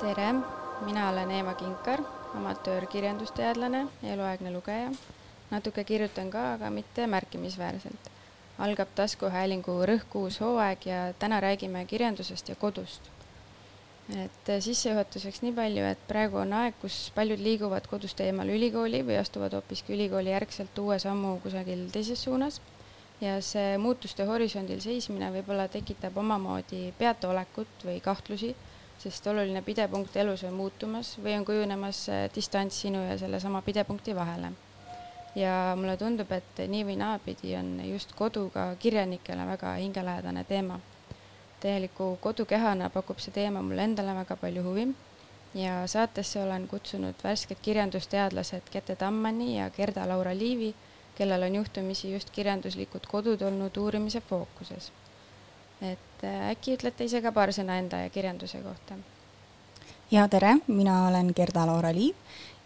tere, mina olen Eeva Kinkar, amatöörkirjandusteadlane, eluaegne lugeja. natuke kirjutan ka, aga mitte märkimisväärselt. algab taskuhäälingu Rõhk uus hooaeg ja täna räägime kirjandusest ja kodust. Et sissejuhatuseks nii palju, et praegu on aeg, kus paljud liiguvad kodust eemal ülikooli või astuvad hoopiski ülikooli järgselt uue sammu kusagil teises suunas ja see muutuste horisondil seismine võib-olla tekitab omamoodi peataolekut või kahtlusi sest oluline pidepunkt elus on muutumas või on kujunemas äh, distants sinu ja sellesama pidepunkti vahele. ja mulle tundub, et nii või naapidi on just kodu ka kirjanikele väga hingelähedane teema. Täieliku kodukehana pakub see teema mulle endale väga palju huvi ja saatesse olen kutsunud värsked kirjandusteadlased Kete Tammani ja Gerda-Laura Liivi, kellel on juhtumisi just kirjanduslikud kodud olnud uurimise fookuses et äh, äkki ütlete ise ka paar sõna enda ja kirjanduse kohta? ja tere, mina olen Gerda-Laura Liiv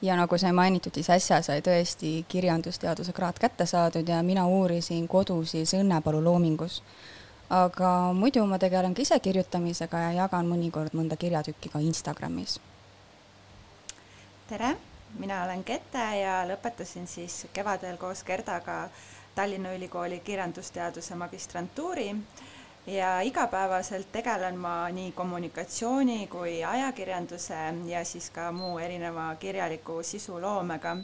ja nagu sai mainitud, siis äsja sai tõesti kirjandusteaduse kraad kätte saadud ja mina uurisin kodu siis Õnnepalu loomingus. Aga muidu ma tegelen ka ise kirjutamisega ja jagan mõnikord mõnda kirjatükki ka Instagramis. tere, mina olen Kete ja lõpetasin siis kevadel koos Gerdaga Tallinna Ülikooli kirjandusteaduse magistrantuuri ja igapäevaselt tegelen ma nii kommunikatsiooni kui ajakirjanduse ja siis ka muu erineva kirjaliku sisuloomega.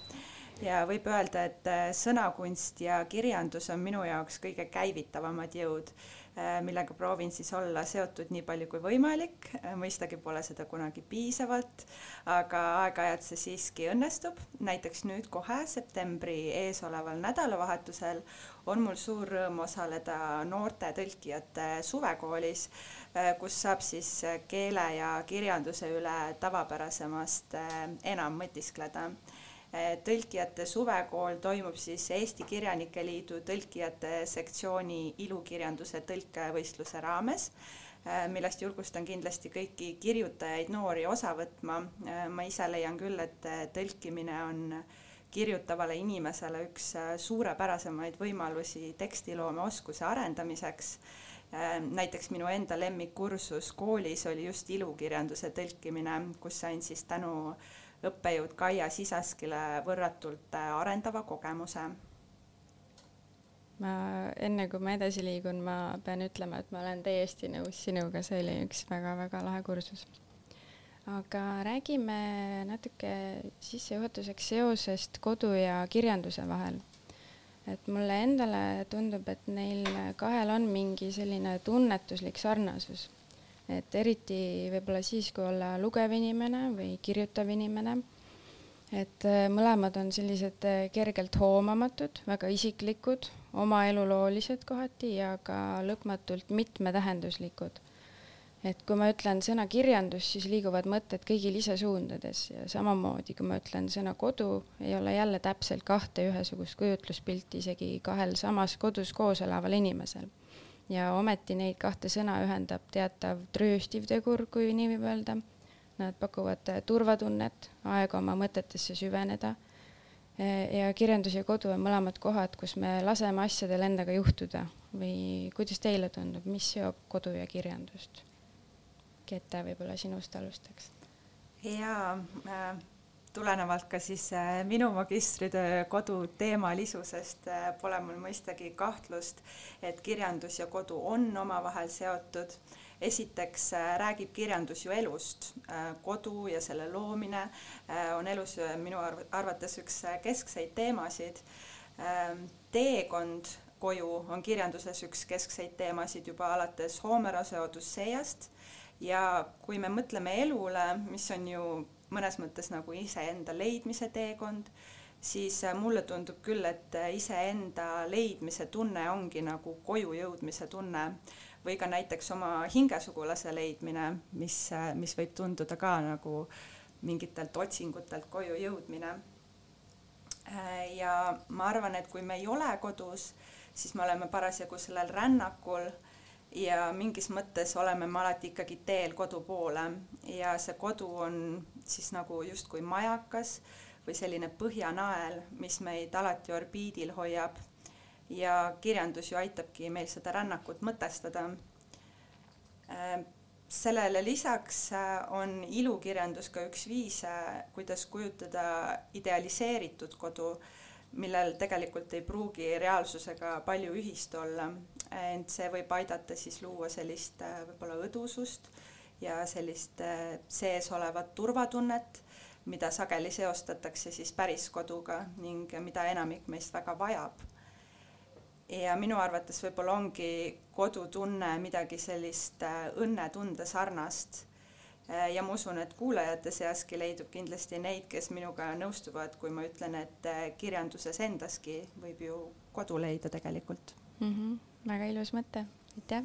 Ja võib öelda, et sõnakunst ja kirjandus on minu jaoks kõige käivitavamad jõud Äh, millega proovin siis olla seotud nii palju kui võimalik, äh, mõistagi pole seda kunagi piisavalt, aga aeg-ajalt see siiski õnnestub, näiteks nüüd kohe septembri eesoleval nädalavahetusel on mul suur rõõm osaleda noorte tõlkijate suvekoolis, äh, kus saab siis keele ja kirjanduse üle tavapärasemast enam mõtiskleda tõlkijate suvekool toimub siis Eesti Kirjanike Liidu tõlkijate sektsiooni ilukirjanduse tõlkevõistluse raames, eh, millest julgustan kindlasti kõiki kirjutajaid, noori osa võtma. Eh, ma ise leian küll, et tõlkimine on kirjutavale inimesele üks suurepärasemaid võimalusi tekstiloome oskuse arendamiseks näiteks minu enda lemmikkursus koolis oli just ilukirjanduse tõlkimine, kus sain siis tänu äh, õppejõud Kaia Sisaskile võrratult äh, arendava kogemuse. ma enne kui ma edasi liigun, ma pean ütlema, et ma olen täiesti nõus sinuga, see oli üks väga-väga lahe kursus. aga räägime natuke sissejuhatuseks seosest kodu ja kirjanduse vahel. et mulle endale tundub, et neil kahel on mingi selline tunnetuslik sarnasus et eriti võib-olla siis, kui olla lugev inimene või kirjutav inimene, et äh, mõlemad on sellised äh, kergelt hoomamatud, väga isiklikud, oma eluloolised kohati ja ka lõpmatult mitmetähenduslikud. et kui ma ütlen sõna kirjandus, siis liiguvad mõtted kõigil ise suundades ja samamoodi, kui ma ütlen sõna kodu, ei ole jälle täpselt kahte ühesugust kujutluspilti isegi kahel samas kodus koos elaval inimesel ja ometi neid kahte sõna ühendab teatav trööstiv tegur, kui nii võib öelda. Nad pakuvad turvatunnet, aega oma mõtetesse süveneda. ja kirjandus ja kodu on mõlemad kohad, kus me laseme asjadel endaga juhtuda või kuidas teile tundub, mis seob kodu ja kirjandust? Kete, võib-olla sinust alustaks. jaa äh tulenevalt ka siis äh, minu magistritöö kodu teemalisusest äh, pole mul mõistagi kahtlust, et kirjandus ja kodu on omavahel seotud. esiteks äh, räägib kirjandus ju elust, kodu ja selle loomine on elus minu arvates üks keskseid teemasid. Ähm, teekond koju on kirjanduses üks keskseid teemasid juba alates Homerose Odüsseast ja kui me mõtleme elule, mis on ju mõnes mõttes nagu iseenda leidmise teekond, siis äh, mulle tundub küll, et äh, iseenda leidmise tunne ongi nagu koju jõudmise tunne või ka näiteks oma hingesugulase leidmine, mis, äh, mis võib tunduda ka nagu mingitelt otsingutelt koju jõudmine. ja ma arvan, et kui me ei ole kodus, siis me oleme parasjagu sellel rännakul ja mingis mõttes oleme me alati ikkagi teel kodu poole ja see kodu on siis nagu justkui majakas või selline põhjanael, mis meid alati orbiidil hoiab. ja kirjandus ju aitabki meil seda rännakut mõtestada. Äh, sellele lisaks äh, on ilukirjandus ka üks viis, kuidas kujutada idealiseeritud kodu millel tegelikult ei pruugi reaalsusega palju ühist olla, ent see võib aidata siis luua sellist äh, võib-olla õdusust ja sellist äh, sees olevat turvatunnet, mida sageli seostatakse siis päris koduga ning mida enamik meist väga vajab. ja minu arvates võib-olla ongi kodutunne midagi sellist äh, õnnetunde sarnast ja ma usun, et kuulajate seaski leidub kindlasti neid, kes minuga nõustuvad, kui ma ütlen, et äh, kirjanduses endaski võib ju kodu leida tegelikult mm. -hmm. väga ilus mõte, aitäh,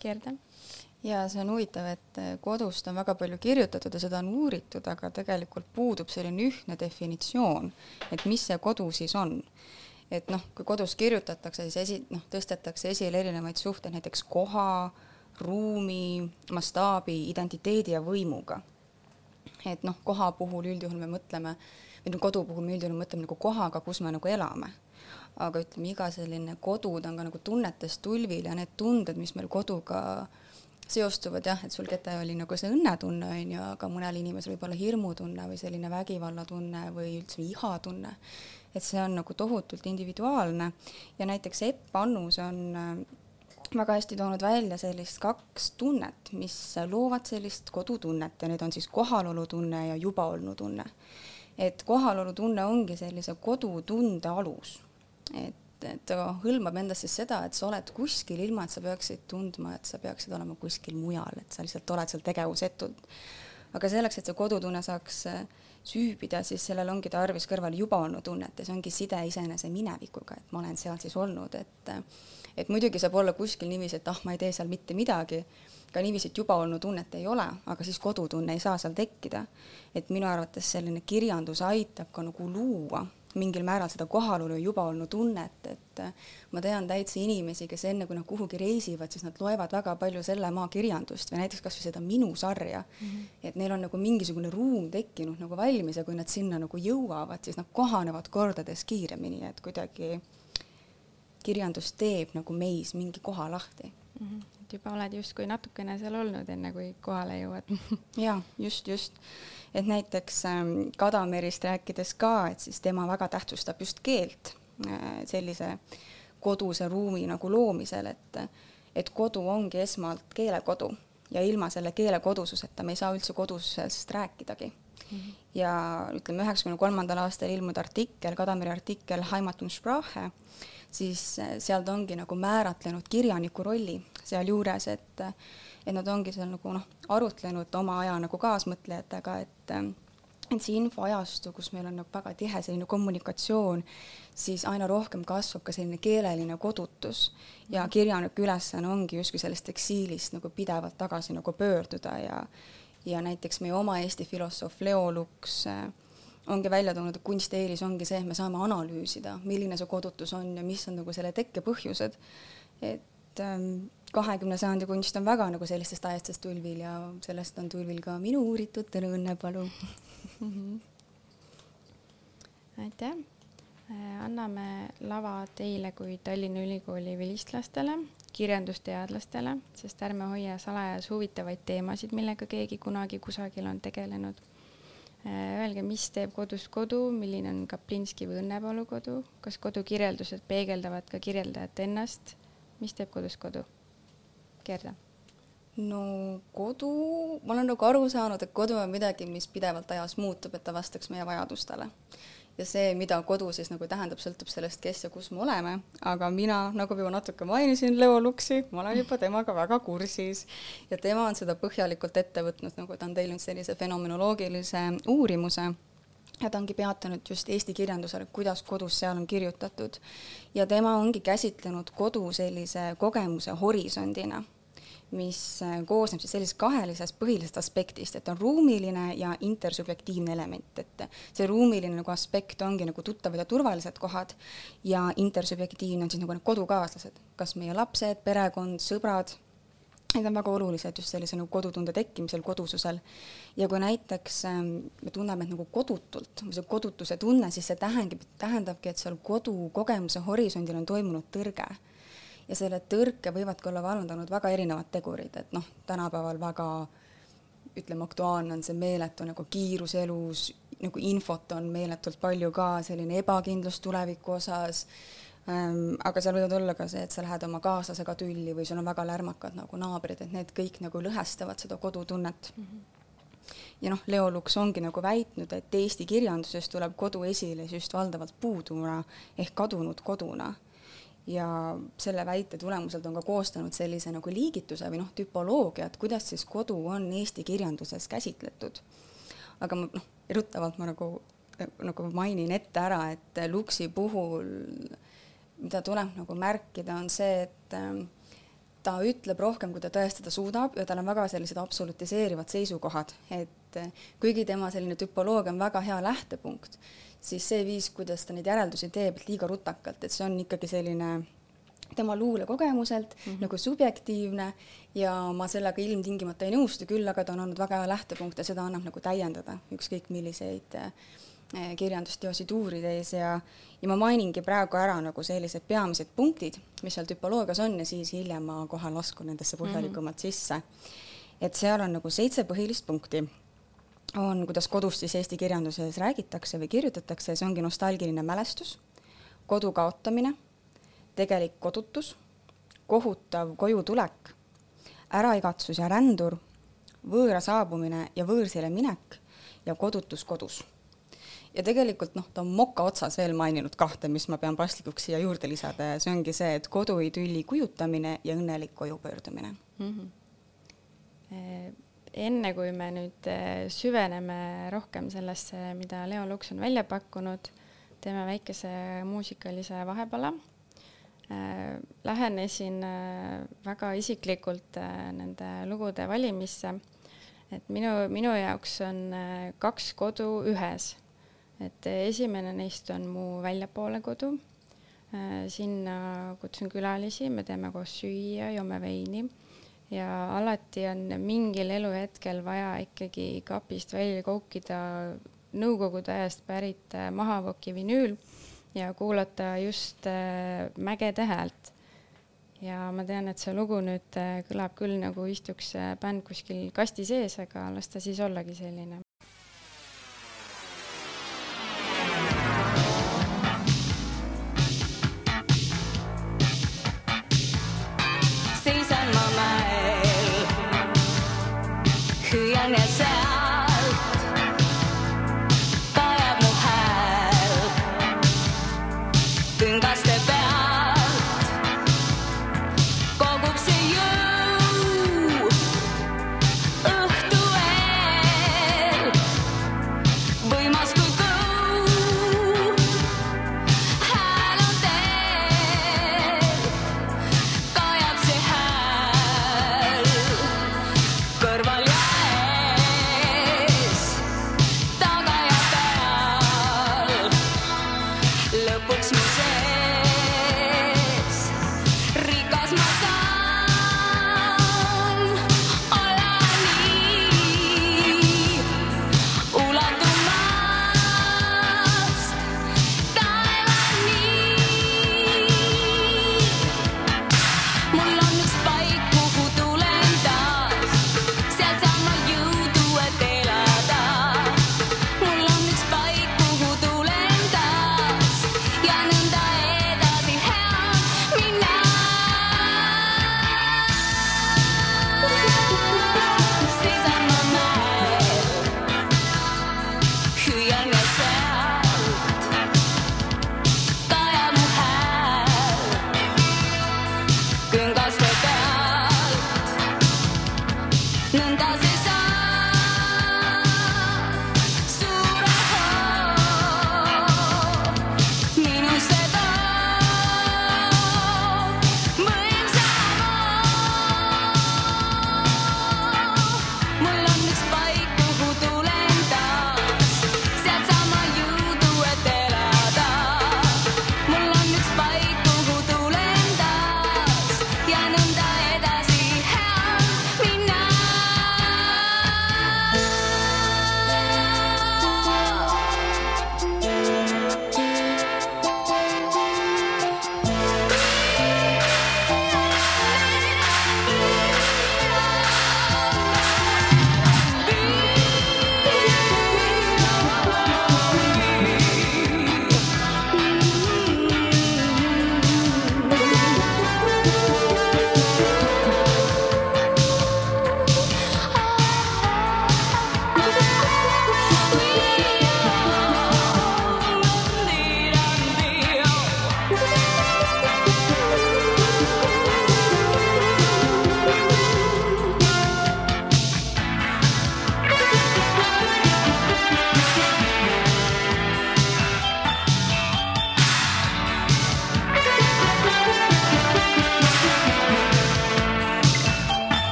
Gerda. ja see on huvitav, et äh, kodust on väga palju kirjutatud ja seda on uuritud, aga tegelikult puudub selline ühtne definitsioon, et mis see kodu siis on et noh, kui kodus kirjutatakse, siis esi-, noh, tõstetakse esile erinevaid suhteid, näiteks koha, ruumi, mastaabi, identiteedi ja võimuga. et noh, koha puhul üldjuhul me mõtleme, või no kodu puhul me üldjuhul mõtleme nagu kohaga, kus me nagu elame. aga ütleme, iga selline kodu, ta on ka nagu tunnetes tulvil ja need tunded, mis meil koduga seostuvad jah, et sul Kete oli nagu see õnnetunne on ju, aga mõnel inimesel võib olla hirmutunne või selline vägivallatunne või üldse vihatunne. et see on nagu tohutult individuaalne ja näiteks Epp Annus on hästi toonud välja sellist kaks tunnet, mis loovad sellist kodutunnet ja need on siis kohalolutunne ja jubaolnutunne. et kohalolutunne ongi sellise kodutunde alus. et, et ta hõlmab endas siis seda, et sa oled kuskil, ilma et sa peaksid tundma, et sa peaksid olema kuskil mujal, et sa lihtsalt oled seal tegevusetult. aga selleks, et see kodutunne saaks süübida, siis sellel ongi tarvis kõrval juba olnud tunnet ja see ongi side iseenese minevikuga, et ma olen seal siis olnud, et et muidugi saab olla kuskil niiviisi, et ah, ma ei tee seal mitte midagi, ka niiviisi, et juba olnud tunnet ei ole, aga siis kodutunne ei saa seal tekkida. et minu arvates selline kirjandus aitab ka nagu luua mingil määral seda kohalolu juba olnud tunnet, et ma tean täitsa inimesi, kes enne, kui nad kuhugi reisivad, siis nad loevad väga palju selle maa kirjandust või näiteks kasvõi seda Minu sarja mm. -hmm. et neil on nagu mingisugune ruum tekkinud nagu valmis ja kui nad sinna nagu jõuavad, siis nad kohanevad kordades kiiremini, et kuidagi kirjandus teeb nagu meis mingi koha lahti mm. -hmm. et juba oled justkui natukene seal olnud, enne kui kohale jõuad jaa, just, just. et näiteks ähm, Kadamerist rääkides ka, et siis tema väga tähtsustab just keelt äh, sellise koduse ruumi nagu loomisel, et et kodu ongi esmalt keelekodu ja ilma selle keele kodususeta me ei saa üldse kodusest rääkidagi Mm -hmm. ja ütleme, üheksakümne kolmandal aastal ilmunud artikkel, Kadameri artikkel Heimatumssprache, siis eh, seal ta ongi nagu määratlenud kirjaniku rolli sealjuures, et et nad ongi seal nagu noh, arutlenud oma aja nagu kaasmõtlejatega, et et see infoajastu, kus meil on nagu väga tihe selline kommunikatsioon, siis aina rohkem kasvab ka selline keeleline kodutus ja kirjaniku ülesanne ongi justkui sellest eksiilist nagu pidevalt tagasi nagu pöörduda ja ja näiteks meie oma Eesti filosoof Leo Luks äh, ongi välja toonud, et kunsti eelis ongi see, et me saame analüüsida, milline see kodutus on ja mis on nagu selle tekke põhjused. et ähm, kahekümne ähm, sajandi kunst on väga nagu sellistest ajastest tulvil ja sellest on tulvil ka minu uuritud Tõnu Õnnepalu. Aitäh, äh, anname lava teile kui Tallinna Ülikooli vilistlastele, kirjandusteadlastele, sest ärme hoia salajas huvitavaid teemasid, millega keegi kunagi kusagil on tegelenud öelge, mis teeb kodust kodu, milline on Kaplinski või Õnnepalu kodu, kas kodukirjeldused peegeldavad ka kirjeldajat ennast, mis teeb kodust kodu? Gerda. no kodu, ma olen nagu aru saanud, et kodu on midagi, mis pidevalt ajas muutub, et ta vastaks meie vajadustele ja see, mida kodu siis nagu tähendab, sõltub sellest, kes ja kus me oleme, aga mina, nagu juba natuke mainisin Leo Luksi, ma olen juba temaga väga kursis. Ja tema on seda põhjalikult ette võtnud, nagu ta on teinud sellise fenomenoloogilise uurimuse. Ja ta ongi peatunud just Eesti kirjandusele, kuidas kodus seal on kirjutatud. ja tema ongi käsitlenud kodu sellise kogemuse horisondina mis äh, koosneb siis sellisest kahelisest põhilisest aspektist, et on ruumiline ja intersubjektiivne element, et see ruumiline nagu aspekt ongi nagu tuttavad ja turvalised kohad ja intersubjektiivne on siis nagu need kodukaaslased, kas meie lapsed, perekond, sõbrad, Need on väga olulised just sellise nagu kodutunde tekkimisel, kodususel. ja kui näiteks ähm, me tunneme, et nagu kodutult see kodutuse tunne, siis see tähendab, tähendabki, et seal kodukogemuse horisondil on toimunud tõrge. Ja selle tõrke võivadki olla vallandanud väga erinevad tegurid, et noh, tänapäeval väga ütleme, aktuaalne on see meeletu nagu kiirus elus, nagu infot on meeletult palju ka, selline ebakindlus tuleviku osas. Ähm,, aga seal võivad olla ka see, et sa lähed oma kaaslasega tülli või sul on väga lärmakad nagu naabrid, et need kõik nagu lõhestavad seda kodutunnet. Mm. -hmm ja noh, Leo Luks ongi nagu väitnud, et Eesti kirjanduses tuleb kodu esile just valdavalt puuduna ehk kadunud koduna ja selle väite tulemuselt on ka koostanud sellise nagu liigituse või noh, tüpoloogia, et kuidas siis kodu on Eesti kirjanduses käsitletud. aga ma noh, eruttavalt ma nagu, nagu mainin ette ära, et Luksi puhul, mida tuleb nagu märkida, on see, et ähm, ta ütleb rohkem, kui ta tõestada suudab ja tal on väga sellised absolutiseerivad seisukohad, et äh, kuigi tema selline tüpoloogia on väga hea lähtepunkt siis see viis, kuidas ta neid järeldusi teeb, et liiga rutakalt, et see on ikkagi selline tema luulekogemuselt mm -hmm. nagu subjektiivne ja ma sellega ilmtingimata ei nõustu, küll aga ta on olnud väga hea lähtepunkt ja seda annab nagu täiendada ükskõik milliseid äh, kirjandusteosid uurides ja, ja ma mainingi praegu ära nagu sellised peamised punktid, mis seal tüpoloogias on ja siis hiljem ma kohe laskun nendesse põhjalikumalt mm -hmm. sisse. et seal on nagu seitse põhilist punkti on, kuidas kodust siis eesti kirjanduses räägitakse või kirjutatakse, see ongi nostalgiline mälestus, kodu kaotamine, tegelik kodutus, kohutav kojutulek, äraigatsus ja rändur, võõra saabumine ja võõrsile minek ja kodutus kodus. ja tegelikult noh, ta on moka otsas veel maininud kahte, mis ma pean paslikuks siia juurde lisada ja see ongi see, et koduidülli kujutamine ja õnnelik koju pöördumine mm. -hmm enne kui me nüüd äh, süveneme rohkem sellesse, mida Leo Luks on välja pakkunud, teeme väikese muusikalise vahepala. Äh, lähenesin äh, väga isiklikult nende lugude valimisse. et minu, minu jaoks on kaks kodu ühes. et esimene neist on mu väljapoole kodu. sinna kutsun külalisi, me teeme koos süüa, joome veini ja alati on mingil eluhetkel vaja ikkagi kapist välja koukida nõukogude ajast pärit äh, mahavoki vinüül ja kuulata just äh, mägede häält. ja ma tean, et see lugu nüüd äh, kõlab küll nagu istuks bänd kuskil kasti sees, aga las ta siis ollagi selline.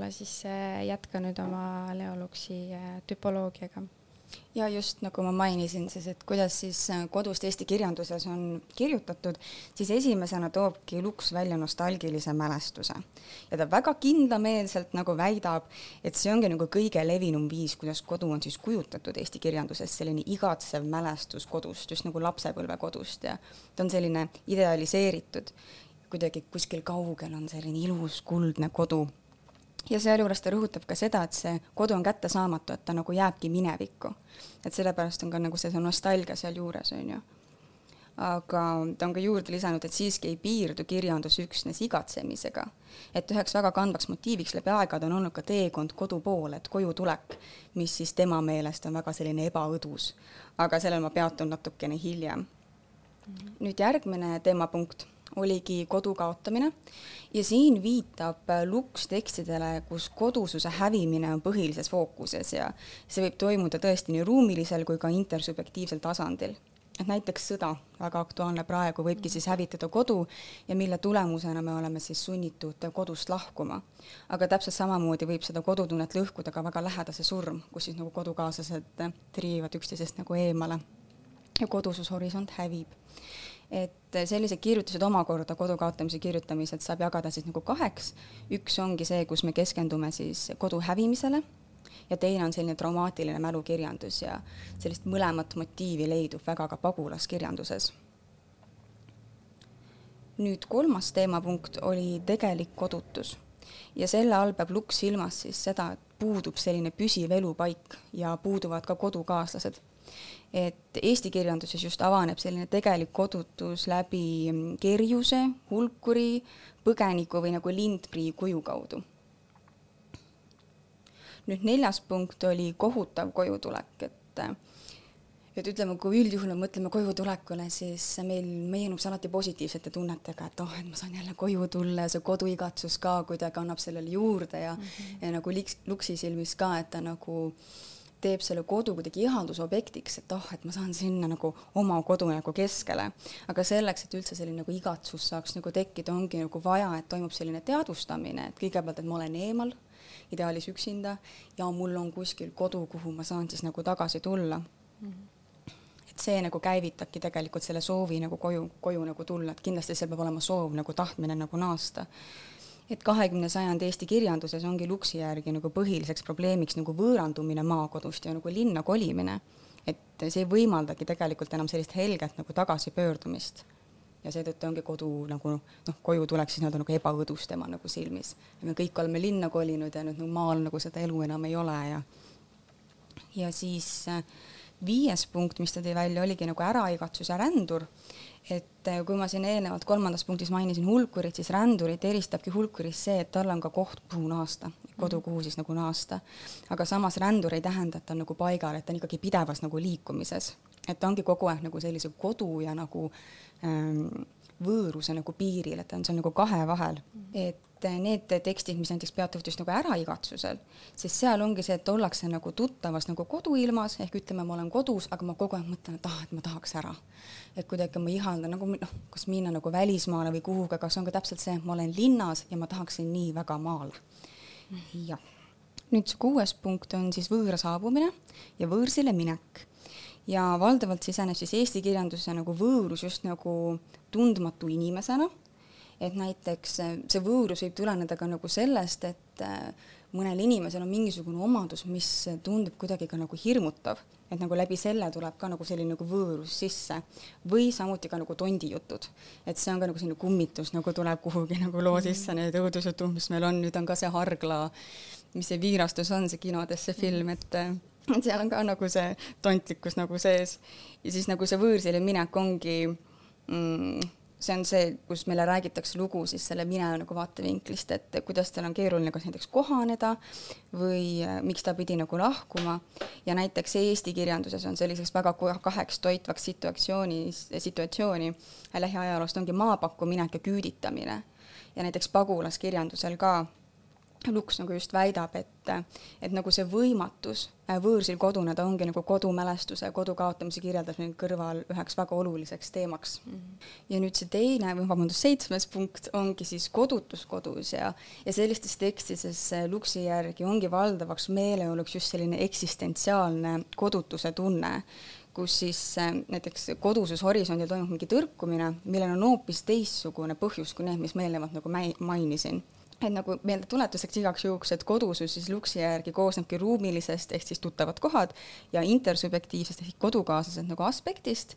Võib-olla siis äh, jätka nüüd oma Leo Luksi äh, tüpoloogiaga. Ja just nagu ma mainisin siis, et kuidas siis äh, kodust eesti kirjanduses on kirjutatud, siis esimesena toobki Luks välja nostalgilise mälestuse. ja ta väga kindlameelselt nagu väidab, et see ongi nagu kõige levinum viis, kuidas kodu on siis kujutatud eesti kirjanduses, selline igatsev mälestus kodust, just nagu lapsepõlve kodust. Ja ta on selline idealiseeritud, kuidagi kuskil kaugel on selline ilus kuldne kodu ja sealjuures ta rõhutab ka seda, et see kodu on kättesaamatu, et ta nagu jääbki minevikku. et sellepärast on ka nagu see, see nostalgia sealjuures, on ju. aga ta on ka juurde lisanud, et siiski ei piirdu kirjandus üksnes igatsemisega. et üheks väga kandvaks motiiviks läbi aegade on olnud ka teekond kodu poole, et koju tulek, mis siis tema meelest on väga selline ebaõdus. aga sellel ma peatun natukene hiljem. -hmm. nüüd järgmine teemapunkt oligi kodu kaotamine ja siin viitab Lux tekstidele, kus kodususe hävimine on põhilises fookuses ja see võib toimuda tõesti nii ruumilisel kui ka intersubjektiivsel tasandil. et näiteks sõda, väga aktuaalne praegu, võibki siis hävitada kodu ja mille tulemusena me oleme siis sunnitud kodust lahkuma. aga täpselt samamoodi võib seda kodutunnet lõhkuda ka väga lähedase surm, kus siis nagu kodukaaslased triivad üksteisest nagu eemale ja kodusushorisont hävib et sellised kirjutised omakorda, kodu kaotamise kirjutamised saab jagada siis nagu kaheks. üks ongi see, kus me keskendume siis kodu hävimisele ja teine on selline traumaatiline mälukirjandus ja sellist mõlemat motiivi leidub väga ka pagulaskirjanduses. nüüd kolmas teemapunkt oli tegelik kodutus ja selle all peab Lukk silmas siis seda, et puudub selline püsiv elupaik ja puuduvad ka kodukaaslased et eesti kirjanduses just avaneb selline tegelik kodutus läbi kerjuse, hulkuri, põgeniku või nagu lindprii kuju kaudu. nüüd neljas punkt oli kohutav kojutulek, et et ütleme, kui üldjuhul me mõtleme kojutulekule, siis meil meenub see alati positiivsete tunnetega, et oh, et ma saan jälle koju tulla ja see koduigatsus ka kuidagi annab sellele juurde ja mm, -hmm. ja nagu liks, Luksi silmis ka, et ta nagu äh, teeb selle kodu kuidagi ihaldusobjektiks, et oh, et ma saan sinna nagu oma kodu nagu keskele. aga selleks, et üldse selline nagu igatsus saaks nagu tekkida, ongi nagu vaja, et toimub selline teadvustamine, et kõigepealt, et ma olen eemal, ideaalis üksinda, ja mul on kuskil kodu, kuhu ma saan siis nagu tagasi tulla mm. -hmm et see nagu käivitabki tegelikult selle soovi nagu koju, koju nagu tulla, et kindlasti seal peab olema soov nagu tahtmine nagu naasta et kahekümne sajandi Eesti kirjanduses ongi Luksi järgi nagu põhiliseks probleemiks nagu võõrandumine maakodust ja nagu linna kolimine. et see ei võimaldagi tegelikult enam sellist helget nagu tagasipöördumist. ja seetõttu ongi kodu nagu noh, koju tuleks siis nii-öelda nagu ebaõdus tema nagu silmis. ja me kõik oleme linna kolinud ja nüüd nagu maal nagu seda elu enam ei ole ja ja siis äh, viies punkt, mis ta tõi välja, oligi nagu äraigatsus ja rändur et äh, kui ma siin eelnevalt kolmandas punktis mainisin hulkurit, siis rändurit eristabki hulkurist see, et tal on ka koht, kuhu naasta, kodu, mhm. kuhu siis nagu naasta. aga samas rändur ei tähenda, et ta on nagu paigal, et ta on ikkagi pidevas nagu liikumises, et ta ongi kogu aeg nagu sellise kodu ja nagu ähm, võõruse nagu piiril, et ta on seal nagu kahe vahel, mhm. et need tekstid, mis näiteks peatuvad just nagu äraigatsusel, siis seal ongi see, et ollakse nagu tuttavas nagu koduilmas, ehk ütleme, ma olen kodus, aga ma kogu aeg mõtlen, et ah, et ma tahaks ära et kuidagi ma ihaldan nagu noh, kas minna nagu välismaale või kuhugi, aga see on ka täpselt see, et ma olen linnas ja ma tahaksin nii väga maale. jah. nüüd see kuues punkt on siis võõra saabumine ja võõrsile minek. ja valdavalt siseneb siis eesti kirjandusse nagu võõrus just nagu tundmatu inimesena, et näiteks see võõrus võib tuleneda ka nagu sellest, et äh, mõnel inimesel on mingisugune omadus, mis tundub kuidagi ka nagu hirmutav. Et nagu läbi selle tuleb ka nagu selline nagu võõrus sisse. Või samuti ka nagu tondijutud, et see on ka nagu selline kummitus nagu tuleb kuhugi nagu loo sisse, need õudusjutud, mis meil on, nüüd on ka see Hargla, mis see Viirastus on, see kinodes see film, et et seal on ka nagu see tontlikkus nagu sees. Ja siis nagu see võõrsile minek ongi mm, see on see, kus meile räägitakse lugu siis selle mineviku vaatevinklist, et kuidas tal on keeruline kas näiteks kohaneda või äh, miks ta pidi nagu lahkuma. ja näiteks Eesti kirjanduses on selliseks väga kaheks toitvaks situatsioonis, situatsiooni lähiajaloost ongi maapakku minek ja küüditamine. ja näiteks pagulaskirjandusel ka Lux nagu just väidab, et, et nagu see võimatus äh, võõrsil koduneda ongi nagu kodumälestuse kodu kaotamise kirjeldamine kõrval üheks väga oluliseks teemaks mm. -hmm. ja nüüd see teine või vabandust, seitsmes punkt ongi siis kodutus kodus ja, ja sellistes tekstides Luxi järgi ongi valdavaks meeleoluks just selline eksistentsiaalne kodutuse tunne kus siis äh, näiteks koduses horisondil toimub mingi tõrkumine, millel on hoopis teistsugune põhjus kui need, mis ma eelnevalt nagu mainisin et nagu meeldetuletuseks igaks juhuks, et kodusus siis Luksi järgi koosnebki ruumilisest ehk siis tuttavad kohad ja intersubjektiivsest ehk kodukaaslased nagu aspektist.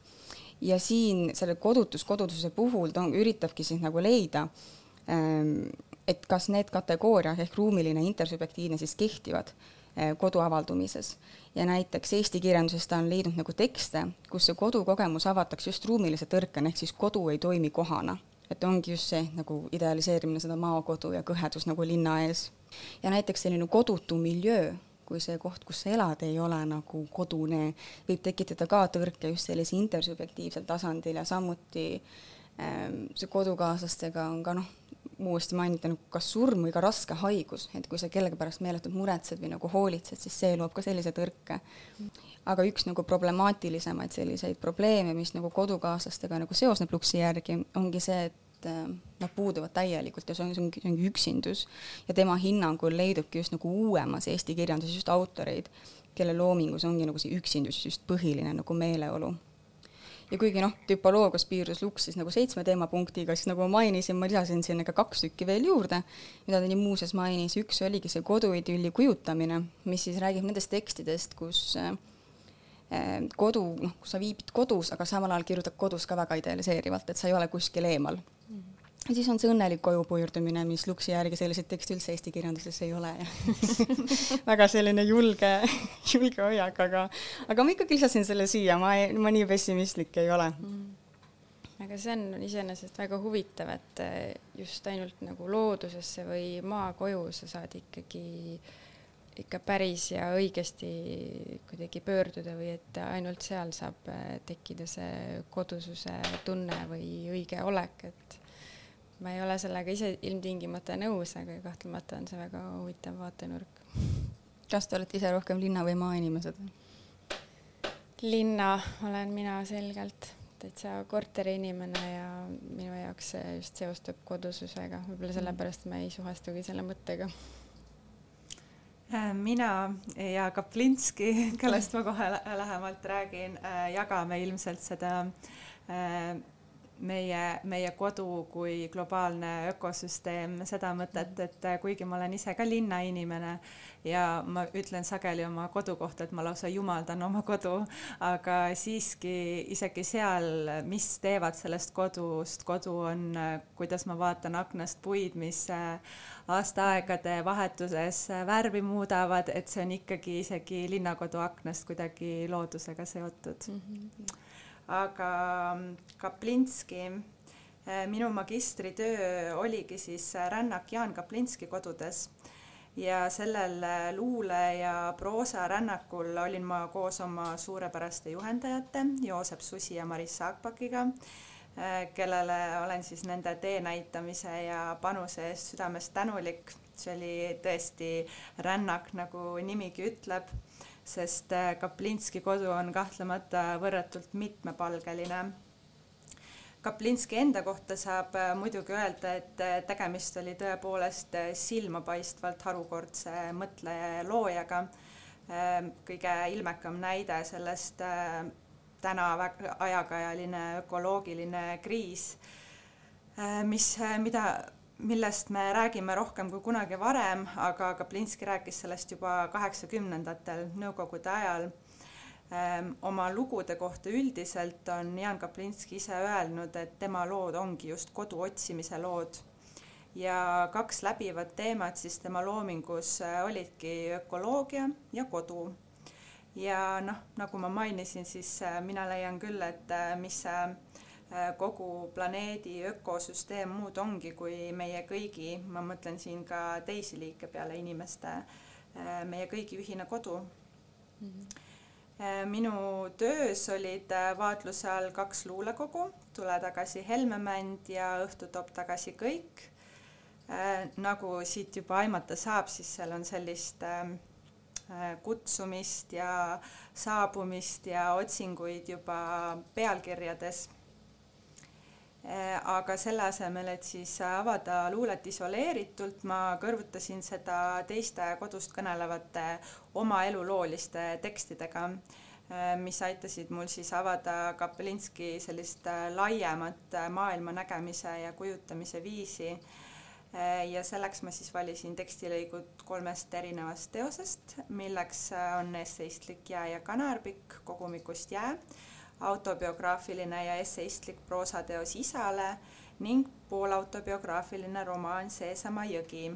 ja siin selle kodutus kodutuse puhul ta üritabki siis nagu leida, ähm, et kas need kategooriad ehk ruumiline intersubjektiivne siis kehtivad äh, kodu avaldumises ja näiteks eesti kirjanduses ta on leidnud nagu tekste, kus see kodukogemus avatakse just ruumilise tõrkena, ehk siis kodu ei toimi kohana et ongi just see nagu idealiseerimine seda maakodu ja kõhedus nagu linna ees. ja näiteks selline kodutu miljöö, kui see koht, kus sa elad, ei ole nagu kodune, võib tekitada ka tõrke just sellise intersubjektiivsel tasandil ja samuti ähm, see kodukaaslastega on ka noh, uuesti mainida nagu kas surm või ka raske haigus, et kui sa kellegi pärast meeletult muretsed või nagu hoolitsed, siis see loob ka sellise tõrke. aga üks nagu problemaatilisemaid selliseid probleeme, mis nagu kodukaaslastega nagu seosneb Luksi järgi, ongi see, et äh, nad puuduvad täielikult ja see on, see ongi, see ongi üksindus. ja tema hinnangul leidubki just nagu uuemas eesti kirjanduses just autoreid, kelle loomingus ongi nagu see üksindus just põhiline nagu meeleolu. Ja kuigi noh, tüpoloogias piirdus Lux siis nagu seitsme teemapunktiga, siis nagu ma mainisin, ma lisasin sinna ka kaks tükki veel juurde, mida ta nii muuseas mainis, üks oligi see koduidülli kujutamine, mis siis räägib nendest tekstidest, kus äh, kodu, noh, kus sa viibid kodus, aga samal ajal kirjutad kodus ka väga idealiseerivalt, et sa ei ole kuskil eemal ja siis on see õnnelik koju pöördumine, mis Luksi järgi selliseid tekste üldse eesti kirjanduses ei ole. Väga selline julge, julge hoiak, aga, aga ma ikkagi lisasin selle siia, ma ma nii pessimistlik ei ole. Mm. Aga see on iseenesest väga huvitav, et just ainult nagu loodusesse või maakoju sa saad ikkagi ikka päris ja õigesti kuidagi pöörduda või et ainult seal saab tekkida see kodususe tunne või õige olek, et ma ei ole sellega ise ilmtingimata nõus, aga kahtlemata on see väga huvitav vaatenurk. kas te olete ise rohkem linna või maainimesed? linna olen mina selgelt, täitsa korteriinimene ja minu jaoks see just seostub kodususega, võib-olla sellepärast ma ei suhestugi selle mõttega äh, mina ja Kaplinski, kellest ma kohe lähemalt räägin, äh, jagame ilmselt seda äh, meie, meie kodu kui globaalne ökosüsteem seda mõtet, et kuigi ma olen ise ka linnainimene ja ma ütlen sageli oma kodu kohta, et ma lausa jumaldan oma kodu, aga siiski isegi seal, mis teevad sellest kodust, kodu on, kuidas ma vaatan aknast puid, mis aastaaegade vahetuses värvi muudavad, et see on ikkagi isegi linnakodu aknast kuidagi loodusega seotud mm. -hmm aga mm, Kaplinski, eh, minu magistritöö oligi siis eh, rännak Jaan Kaplinski kodudes ja sellel eh, luule- ja proosarännakul olin ma koos oma suurepäraste juhendajate Joosep Susi ja Maris Saagpakiga, kellele olen siis nende tee näitamise ja panuse eest südamest tänulik. see oli tõesti rännak, nagu nimigi ütleb sest äh, Kaplinski kodu on kahtlemata võrratult mitmepalgeline. Kaplinski enda kohta saab äh, muidugi öelda, et äh, tegemist oli tõepoolest silmapaistvalt harukordse mõtleja ja loojaga. kõige ilmekam näide sellest täna väga ajakajaline ökoloogiline kriis, mis, mida millest me räägime rohkem kui kunagi varem, aga Kaplinski rääkis sellest juba kaheksakümnendatel, Nõukogude ajal. Ehm, oma lugude kohta üldiselt on Jan Kaplinski ise öelnud, et tema lood ongi just kodu otsimise lood. ja kaks läbivat teemat siis tema loomingus äh, olidki ökoloogia ja kodu. ja noh, nagu ma mainisin, siis äh, mina leian küll, et äh, mis see kogu planeedi ökosüsteem muud ongi kui meie kõigi, ma mõtlen siin ka teisi liike peale inimeste, äh, meie kõigi ühine kodu mm. -hmm. minu töös olid vaatluse all kaks luulekogu, Tule tagasi Helmemänd ja Õhtu toob tagasi kõik. nagu siit juba aimata saab, siis seal on sellist ähm, kutsumist ja saabumist ja otsinguid juba pealkirjades aga selle asemel, et siis avada luulet isoleeritult, ma kõrvutasin seda teiste kodust kõnelevate oma elulooliste tekstidega Äh, mis aitasid mul siis avada Kapelinski sellist äh, laiemat äh, maailma nägemise ja kujutamise viisi. ja selleks ma siis valisin tekstilõigud kolmest erinevast teosest, milleks on esseistlik Jää ja kanarpikk kogumikust Jää, autobiograafiline ja esseistlik proosateos Isale ning poolautobiograafiline romaan Seesama jõgi.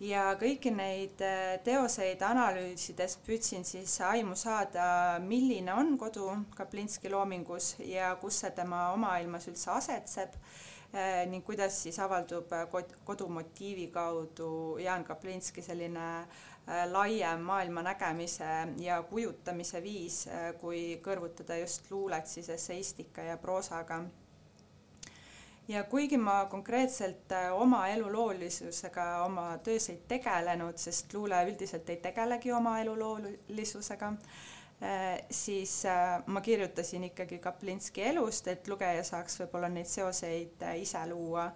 Ja kõiki neid äh, teoseid analüüsides püüdsin siis aimu saada, milline on kodu Kaplinski loomingus ja kus see tema omaailmas üldse asetseb äh, ning kuidas siis avaldub äh, kodumotiivi kaudu Jaan Kaplinski selline laiem maailma nägemise ja kujutamise viis, kui kõrvutada just luulet siis esseistika ja proosaga ja kuigi ma konkreetselt äh, oma eluloolisusega oma töös ei tegelenud, sest luule üldiselt ei tegelegi oma eluloolisusega, äh, siis äh, ma kirjutasin ikkagi Kaplinski elust, et lugeja saaks võib-olla neid seoseid ise luua.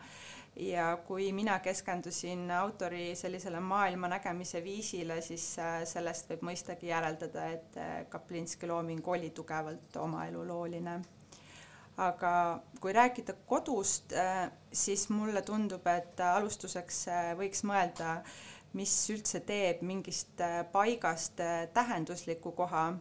Ja kui mina keskendusin autori sellisele maailma nägemise viisile, siis sellest võib mõistagi järeldada, et Kaplinski looming oli tugevalt oma elulooline aga kui rääkida kodust, äh, siis mulle tundub, et alustuseks äh, võiks mõelda, mis üldse teeb mingist äh, paigast tähendusliku koha.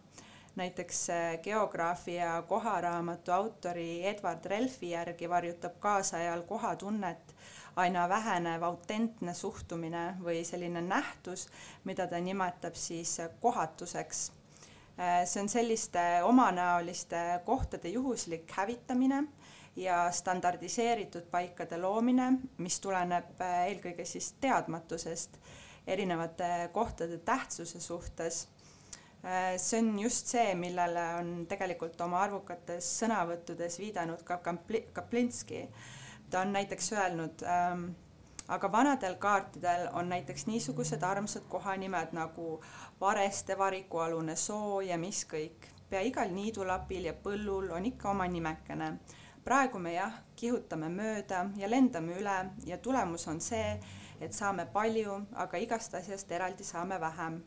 Näiteks geograafia koharaamatu autori Edward Relfi järgi varjutab kaasajal kohatunnet aina vähenev autentne suhtumine või selline nähtus, mida ta nimetab siis kohatuseks Äh, see on selliste omanäoliste kohtade juhuslik hävitamine ja standardiseeritud paikade loomine, mis tuleneb äh, eelkõige siis teadmatusest erinevate kohtade tähtsuse suhtes. Äh, see on just see, millele on tegelikult oma arvukates sõnavõttudes viidanud ka Kaplinski. ta on näiteks öelnud ähm, aga vanadel kaartidel on näiteks niisugused armsad kohanimed nagu Vareste varikualune soo ja mis kõik. pea igal niidulapil ja põllul on ikka oma nimekene. praegu me jah, kihutame mööda ja lendame üle ja tulemus on see, et saame palju, aga igast asjast eraldi saame vähem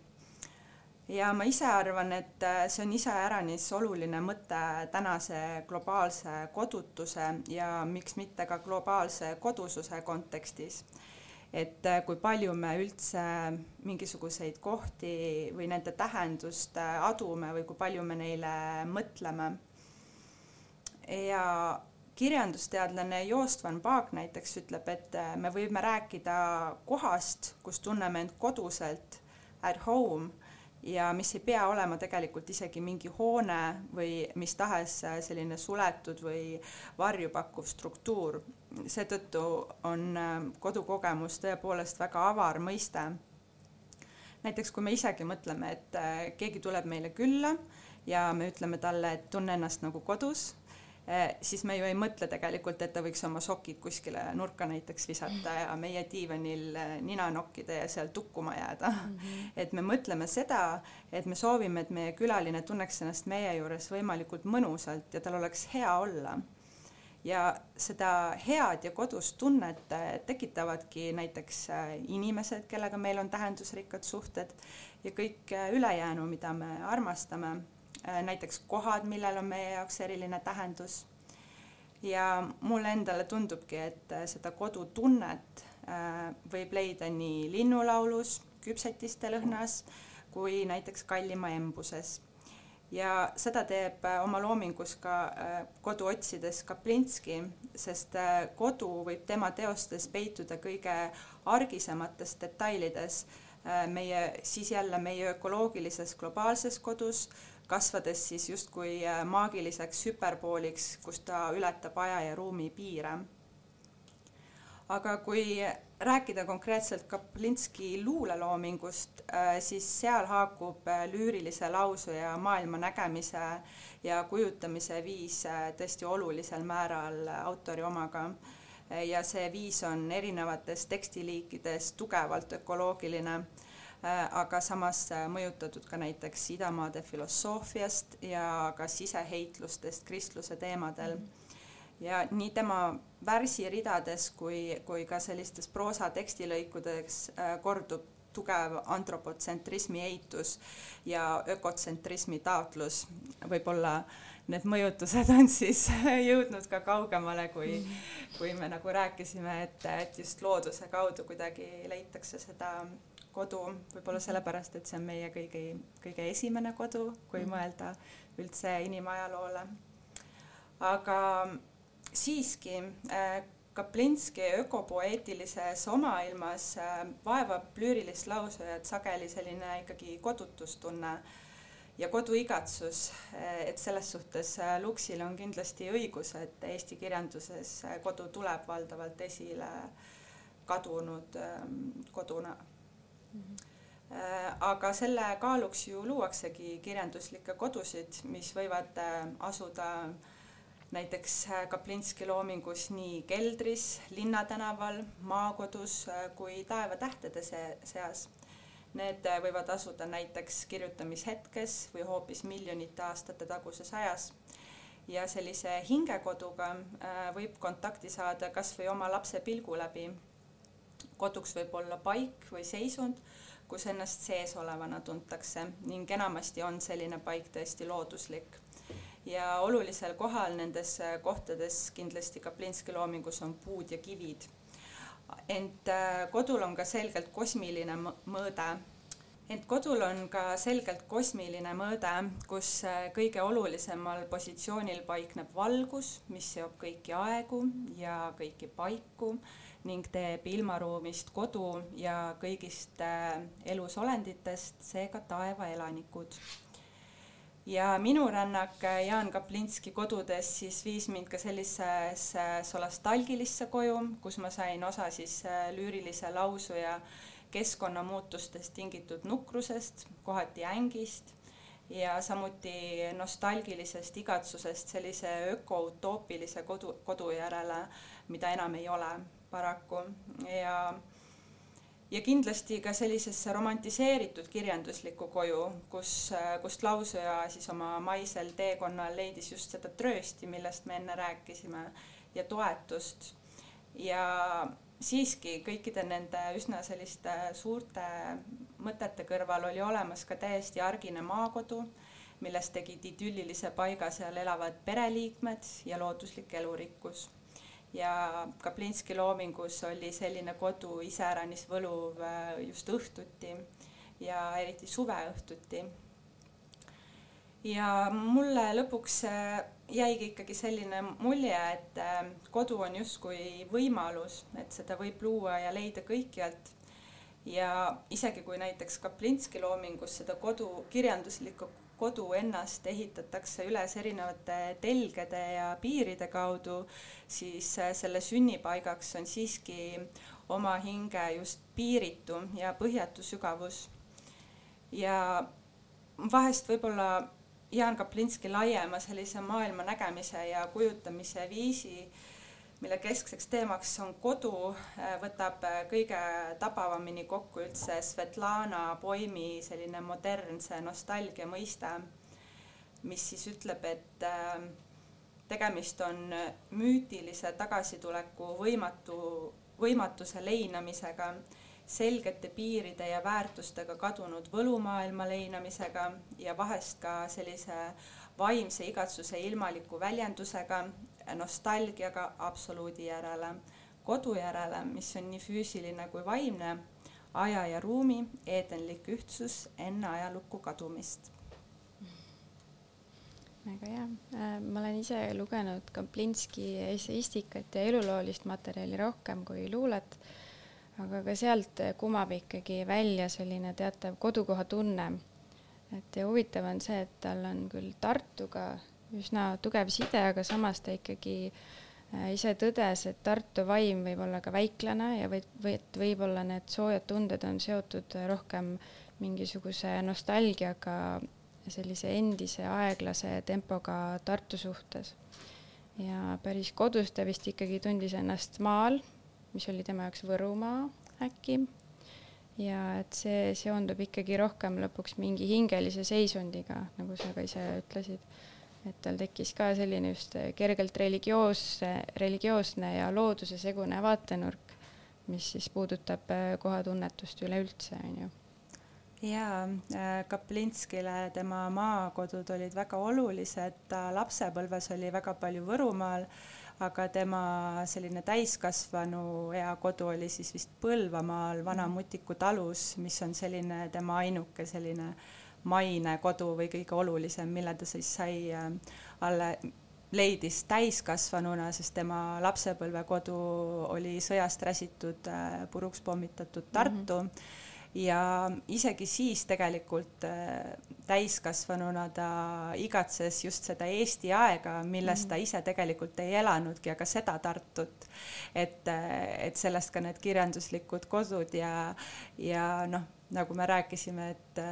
ja ma ise arvan, et äh, see on iseäranis oluline mõte tänase globaalse kodutuse ja miks mitte ka globaalse kodususe kontekstis. et äh, kui palju me üldse mingisuguseid kohti või nende tähendust äh, adume või kui palju me neile mõtleme. ja kirjandusteadlane Joost van Paak näiteks ütleb, et me võime rääkida kohast, kus tunneme end koduselt, at home ja mis ei pea olema tegelikult isegi mingi hoone või mis tahes äh, selline suletud või varju pakkuv struktuur. seetõttu on äh, kodukogemus tõepoolest väga avar mõiste. näiteks kui me isegi mõtleme, et äh, keegi tuleb meile külla ja me ütleme talle, et tunne ennast nagu kodus siis me ju ei mõtle tegelikult, et ta võiks oma sokid kuskile nurka näiteks visata ja meie diivanil eh, nina nokkida ja seal tukkuma jääda mm. -hmm. et me mõtleme seda, et me soovime, et meie külaline tunneks ennast meie juures võimalikult mõnusalt ja tal oleks hea olla. ja seda head ja kodus tunnet eh, tekitavadki näiteks inimesed, kellega meil on tähendusrikkad suhted ja kõik ülejäänu, mida me armastame näiteks kohad, millel on meie jaoks eriline tähendus. ja mulle endale tundubki, et äh, seda kodutunnet äh, võib leida nii linnulaulus, küpsetiste lõhnas kui näiteks Kallimaa embuses. ja seda teeb oma loomingus ka kodu otsides Kaplinski, sest kodu võib tema teostes peituda kõige argisemates detailides meie, siis jälle meie ökoloogilises globaalses kodus kasvades siis justkui äh, maagiliseks hüperbooliks, kus ta ületab aja ja ruumi piire. aga kui rääkida konkreetselt Kaplinski luuleloomingust, äh, siis seal haakub äh, lüürilise lause ja maailma nägemise ja kujutamise viis tõesti olulisel määral autori omaga ja see viis on erinevates tekstiliikides tugevalt ökoloogiline, aga samas mõjutatud ka näiteks idamaade filosoofiast ja ka siseheitlustest kristluse teemadel mm. -hmm ja nii tema värsiridades kui, kui ka sellistes proosa tekstilõikudes äh, kordub tugev antropotsentrismi eitus ja ökotsentrismi taotlus. võib-olla need mõjutused on siis jõudnud ka kaugemale, kui, kui me nagu rääkisime, et, et just looduse kaudu kuidagi leitakse seda kodu, võib-olla sellepärast, et see on meie kõigi, kõige esimene kodu, kui mm. mõelda üldse inimajaloole. aga siiski äh, Kaplinski ökopoeetilises omailmas äh, vaevab lüürilist lausujat sageli selline ikkagi kodutustunne ja koduigatsus, äh, et selles suhtes Luksil on kindlasti õigus, et Eesti kirjanduses kodu tuleb valdavalt esile kadunud ähm, koduna aga selle kaaluks ju luuaksegi kirjanduslikke kodusid, mis võivad asuda äh, näiteks äh, Kaplinski loomingus nii keldris, linnatänaval, maakodus äh, kui taevatähtede seas. Need äh, võivad asuda näiteks kirjutamishetkes või hoopis miljonite aastate taguses ajas. ja sellise hingekoduga võib kontakti saada kas või oma lapse pilgu läbi. Koduks võib olla paik või seisund, kus ennast seesolevana tuntakse ning enamasti on selline paik tõesti looduslik ja olulisel kohal nendes kohtades kindlasti Kaplinski loomingus on puud ja kivid. ent äh, kodul on ka selgelt kosmiline mõõde. ent kodul on ka selgelt kosmiline mõõde, kus äh, kõige olulisemal positsioonil paikneb valgus, mis seob kõiki aegu ja kõiki paiku ning teeb ilmaruumist kodu ja kõigist äh, elusolenditest seega taevaelanikud ja minu rännak äh, Jaan Kaplinski kodudes siis viis mind ka sellisesse solastalgilisse koju, kus ma sain osa siis äh, lüürilise lausuja keskkonnamuutustest tingitud nukrusest, kohati ängist ja samuti nostalgilisest igatsusest sellise ökoutoopilise kodu, kodu järele, mida enam ei ole paraku ja ja kindlasti ka sellisesse romantiseeritud kirjanduslikku koju, kus, kust lausuja siis oma maisel teekonnal leidis just seda tröösti, millest me enne rääkisime, ja toetust. ja siiski kõikide nende üsna selliste suurte mõtete kõrval oli olemas ka täiesti argine maakodu, milles tegid idüllilise paiga seal elavad pereliikmed ja looduslik elurikkus ja Kaplinski loomingus oli selline kodu iseäranis võluv äh, just õhtuti ja eriti suveõhtuti. ja mulle lõpuks äh, jäigi ikkagi selline mulje, et äh, kodu on justkui võimalus, et seda võib luua ja leida kõikjalt. ja isegi kui näiteks Kaplinski loomingus seda kodu, kirjanduslikku kodu ennast ehitatakse üles erinevate telgede ja piiride kaudu, siis äh, selle sünnipaigaks on siiski oma hinge just piiritu ja põhjatu sügavus. ja vahest võib-olla Jaan Kaplinski laiema sellise maailma nägemise ja kujutamise viisi äh, mille keskseks teemaks on kodu, äh, võtab äh, kõige tabavamini kokku üldse Svetlana Poimi selline modernse nostalgia mõiste, mis siis ütleb, et äh, tegemist on müütilise tagasituleku võimatu, võimatuse leinamisega, selgete piiride ja väärtustega kadunud võlumaailma leinamisega ja vahest ka sellise vaimse igatsuse ilmaliku väljendusega nostalgiaga absoluudi järele, kodu järele, mis on nii füüsiline kui vaimne, aja ja ruumi eedenlik ühtsus enne ajalukku kadumist. väga hea, äh, ma olen ise lugenud Kaplinski esseistikat ja eluloolist materjali rohkem kui luulet, aga ka sealt kumab ikkagi välja selline teatav kodukoha tunne. et ja huvitav on see, et tal on küll Tartuga üsna tugev side, aga samas ta ikkagi äh, ise tõdes, et Tartu vaim võib olla ka väiklane ja või, või et võib-olla need soojad tunded on seotud rohkem mingisuguse nostalgiaga, sellise endise aeglase tempoga Tartu suhtes. ja päris kodus ta vist ikkagi tundis ennast maal, mis oli tema jaoks Võrumaa äkki. ja et see seondub ikkagi rohkem lõpuks mingi hingelise seisundiga, nagu sa ka ise ütlesid. Et tal tekkis ka selline just kergelt religioosse, religioosne ja looduse segune vaatenurk, mis siis puudutab äh, kohatunnetust üleüldse, on ju. Jaa, äh, Kaplinskile tema maakodud olid väga olulised, ta lapsepõlves oli väga palju Võrumaal, aga tema selline täiskasvanu eakodu oli siis vist Põlvamaal Vana-Mutiku talus, mis on selline tema ainuke selline maine kodu või kõige olulisem, mille ta siis sai äh, alle, leidis täiskasvanuna, sest tema lapsepõlvekodu oli sõjast räsitud, äh, puruks pommitatud Tartu mm. -hmm ja isegi siis tegelikult äh, täiskasvanuna ta igatses just seda Eesti aega, milles ta ise tegelikult ei elanudki, aga seda Tartut. et, et sellest ka need kirjanduslikud kodud ja, ja noh, nagu me rääkisime, et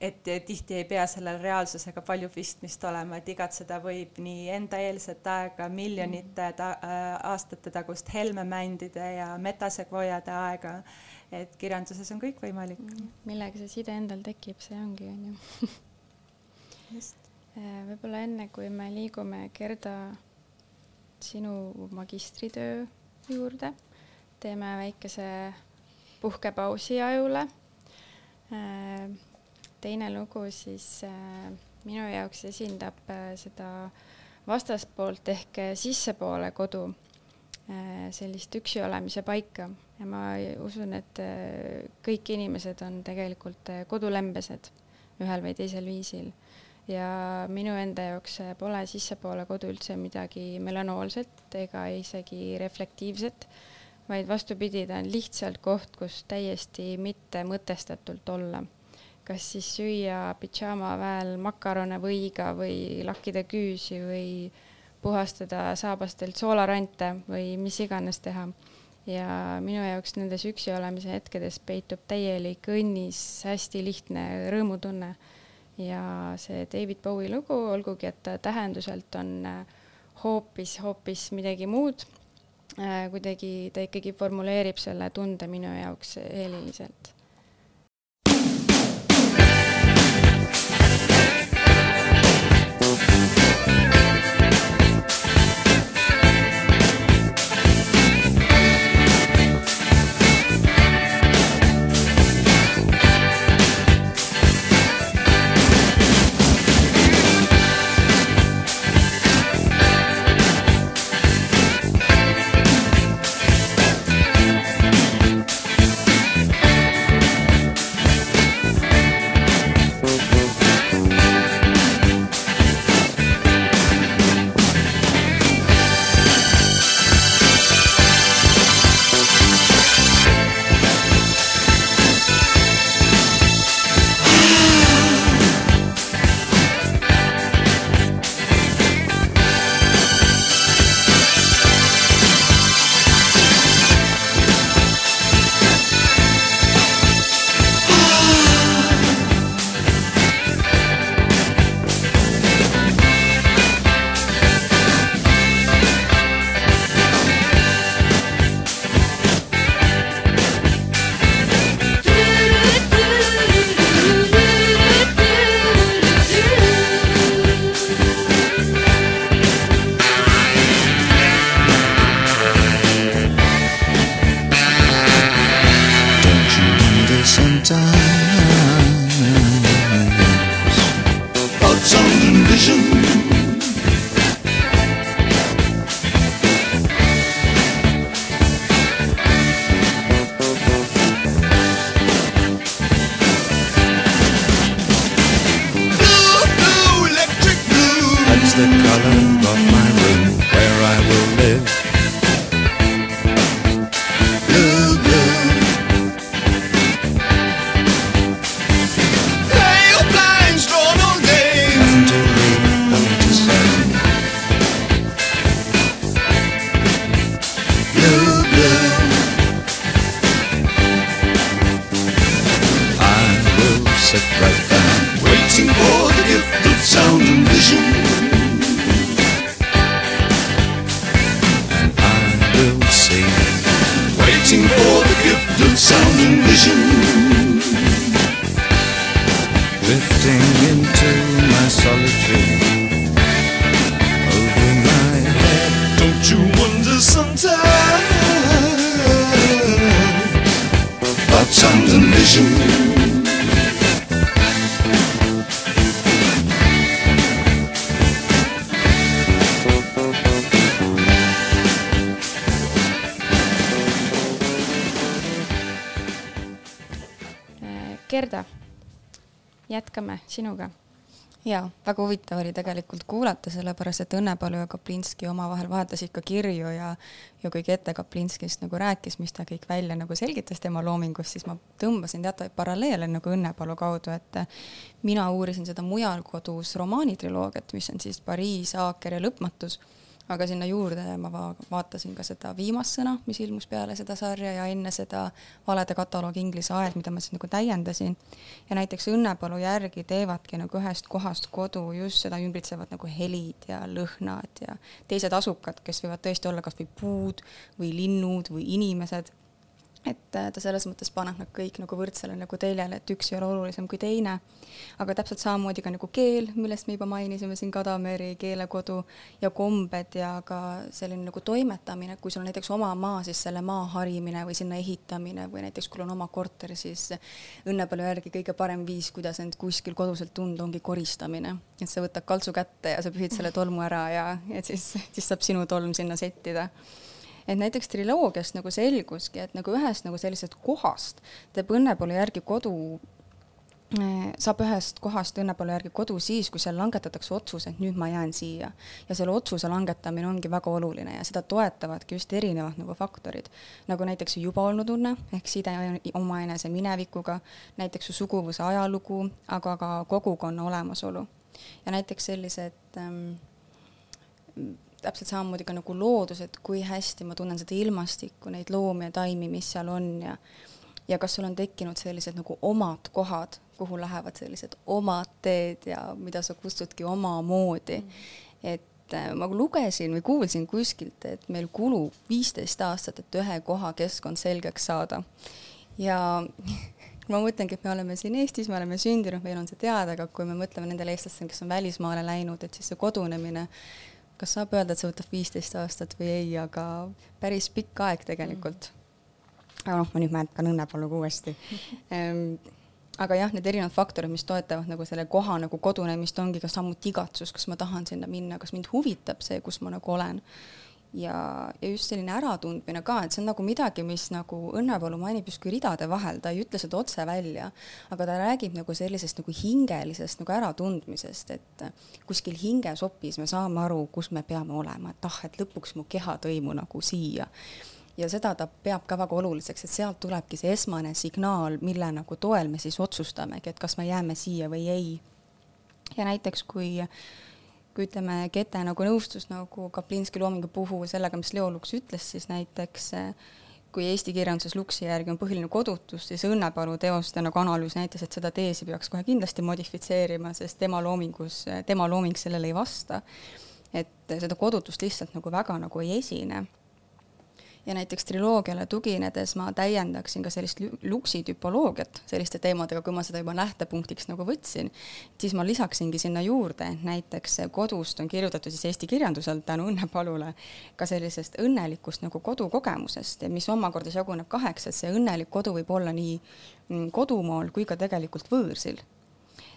et tihti ei pea sellel reaalsusega palju pistmist olema, et igatseda võib nii endaeelset aega, miljonite ta, äh, aastate tagust helmemändide ja metasekvojade aega et kirjanduses on kõik võimalik. Mm, millega see side endal tekib, see ongi, on ju. just. Äh, võib-olla enne, kui me liigume Gerda sinu magistritöö juurde, teeme väikese puhkepausi ajule. Äh, teine lugu siis äh, minu jaoks esindab seda vastaspoolt ehk sissepoole kodu Äh, sellist üksi olemise paika ja ma usun, et äh, kõik inimesed on tegelikult äh, kodulembesed ühel või teisel viisil. ja minu enda jaoks pole sissepoole kodu üldse midagi melanoolset ega isegi reflektiivset, vaid vastupidi, ta on lihtsalt koht, kus täiesti mitte mõtestatult olla. Kas siis süüa pidžaamaväel makarone võiga või lakkida küüsi või puhastada saabastelt soolarante või mis iganes teha. ja minu jaoks nendes üksi olemise hetkedes peitub täielik õnnis, hästi lihtne rõõmutunne. ja see David Bowie lugu, olgugi et ta tähenduselt on äh, hoopis, hoopis midagi muud, äh, kuidagi ta ikkagi formuleerib selle tunde minu jaoks heliliselt sinuga. jaa, väga huvitav oli tegelikult kuulata, sellepärast et Õnnepalu ja Kaplinski omavahel vahetasid ka kirju ja ja kui Kete Kaplinskist nagu rääkis, mis ta kõik välja nagu selgitas tema loomingust, siis ma tõmbasin teatavaid paralleele nagu Õnnepalu kaudu, et mina uurisin seda mujal kodus romaanitriloogiat, mis on siis Pariis, Aaker ja Lõpmatus aga sinna juurde ma va vaatasin ka seda viimast sõna, mis ilmus peale seda sarja ja enne seda valede kataloogi Inglise aed, mida ma siis nagu täiendasin. ja näiteks Õnnepalu järgi teevadki nagu ühest kohast kodu just seda ümbritsevad nagu helid ja lõhnad ja teised asukad, kes võivad tõesti olla kas või puud või linnud või inimesed et äh, ta selles mõttes paneb nad kõik nagu võrdsele nagu teljele, et üks ei ole olulisem kui teine. aga täpselt samamoodi ka nagu keel, millest me juba mainisime siin, Kadameri keelekodu ja kombed ja ka selline nagu toimetamine, kui sul on näiteks oma maa, siis selle maa harimine või sinna ehitamine või näiteks kui on oma korter, siis Õnnepalu järgi kõige parem viis, kuidas end kuskil koduselt tunda, ongi koristamine. et sa võtad kaltsu kätte ja sa pühid selle tolmu ära ja, ja siis, siis saab sinu tolm sinna settida et näiteks triloogiast nagu selguski, et nagu ühest nagu sellisest kohast teeb Õnnepalu järgi kodu eh, saab ühest kohast Õnnepalu järgi kodu siis, kui seal langetatakse otsus, et nüüd ma jään siia. ja selle otsuse langetamine ongi väga oluline ja seda toetavadki just erinevad nagu faktorid. nagu näiteks juba olnud tunne ehk side omaenese minevikuga, näiteks su suguvõsa ajalugu, aga ka kogukonna olemasolu. ja näiteks sellised ähm, täpselt samamoodi ka nagu loodus, et kui hästi ma tunnen seda ilmastikku, neid loomi ja taimi, mis seal on ja ja kas sul on tekkinud sellised nagu omad kohad, kuhu lähevad sellised omad teed ja mida sa kustudki omamoodi mm. et äh, ma lugesin või kuulsin kuskilt, et meil kulub viisteist aastat, et ühe koha keskkond selgeks saada. ja ma mõtlengi, et me oleme siin Eestis, me oleme sündinud, meil on see teada, aga kui me mõtleme nendele eestlastele, kes on välismaale läinud, et siis see kodunemine kas saab öelda, et see võtab viisteist aastat või ei, aga päris pikk aeg tegelikult. Mm.. aga noh, ma nüüd märkan Õnnepaluga uuesti. Ehm, aga jah, need erinevad faktorid, mis toetavad nagu selle koha nagu kodunemist, ongi ka samuti igatsus, kas ma tahan sinna minna, kas mind huvitab see, kus ma nagu olen ja, ja just selline äratundmine ka, et see on nagu midagi, mis nagu Õnnepalu mainib justkui ridade vahel, ta ei ütle seda otse välja, aga ta räägib nagu sellisest nagu hingelisest nagu äratundmisest, et kuskil hingesopis me saame aru, kus me peame olema, et ah, et lõpuks mu keha tõi mu nagu siia. ja seda ta peab ka väga oluliseks, et sealt tulebki see esmane signaal, mille nagu toel me siis otsustamegi, et kas me jääme siia või ei. ja näiteks kui äh, ütleme, Kete nagu nõustus nagu Kaplinski loomingu puhul sellega, mis Leo Luks ütles, siis näiteks kui eesti kirjanduses Luksi järgi on põhiline kodutus, siis Õnnepalu teoste nagu analüüs näitas, et seda teesi peaks kohe kindlasti modifitseerima, sest tema loomingus, tema looming sellele ei vasta. et seda kodutust lihtsalt nagu väga nagu ei esine ja näiteks triloogiale tuginedes ma täiendaksin ka sellist luksi tüpoloogiat selliste teemadega, kui ma seda juba lähtepunktiks nagu võtsin, siis ma lisaksingi sinna juurde, näiteks kodust on kirjutatud siis eesti kirjandusel tänu Õnne Palule ka sellisest õnnelikust nagu kodukogemusest, mis omakorda jaguneb kaheks, et see õnnelik kodu võib olla nii mm, kodumaal kui ka tegelikult võõrsil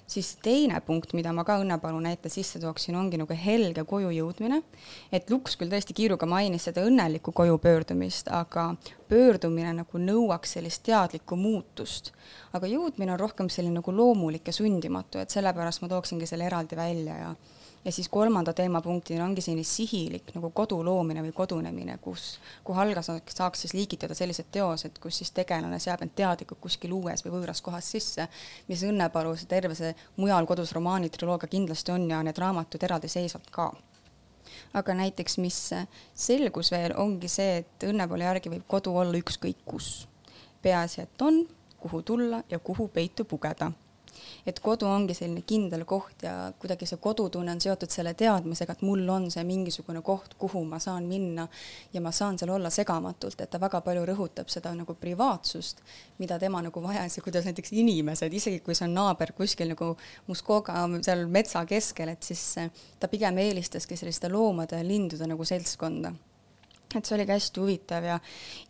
siis teine punkt, mida ma ka Õnnepalu näite sisse tooksin, ongi nagu helge koju jõudmine. et Luks küll tõesti kiiruga mainis seda õnnelikku koju pöördumist, aga pöördumine nagu nõuaks sellist teadlikku muutust. aga jõudmine on rohkem selline nagu loomulik ja sundimatu, et sellepärast ma tooksingi selle eraldi välja ja ja siis kolmanda teemapunktina ongi selline sihilik nagu kodu loomine või kodunemine, kus, kuhu alla saaks, siis liigitada sellised teosed, kus siis tegelane seab end teadlikult kuskil uues või võõras kohas sisse, mis Õnnepalu see terve see mujal kodus romaani triloogia kindlasti on ja need raamatud eraldiseisvalt ka aga näiteks, mis selgus veel, ongi see, et Õnnepalu järgi võib kodu olla ükskõik kus. peaasi, et on, kuhu tulla ja kuhu peitu pugeda et kodu ongi selline kindel koht ja kuidagi see kodutunne on seotud selle teadmisega, et mul on see mingisugune koht, kuhu ma saan minna ja ma saan seal olla segamatult, et ta väga palju rõhutab seda nagu privaatsust, mida tema nagu vajas ja kuidas näiteks inimesed, isegi kui see on naaber kuskil nagu Muskoga seal metsa keskel, et siis ta pigem eelistaski selliste loomade ja lindude nagu seltskonda et see oli ka hästi huvitav ja,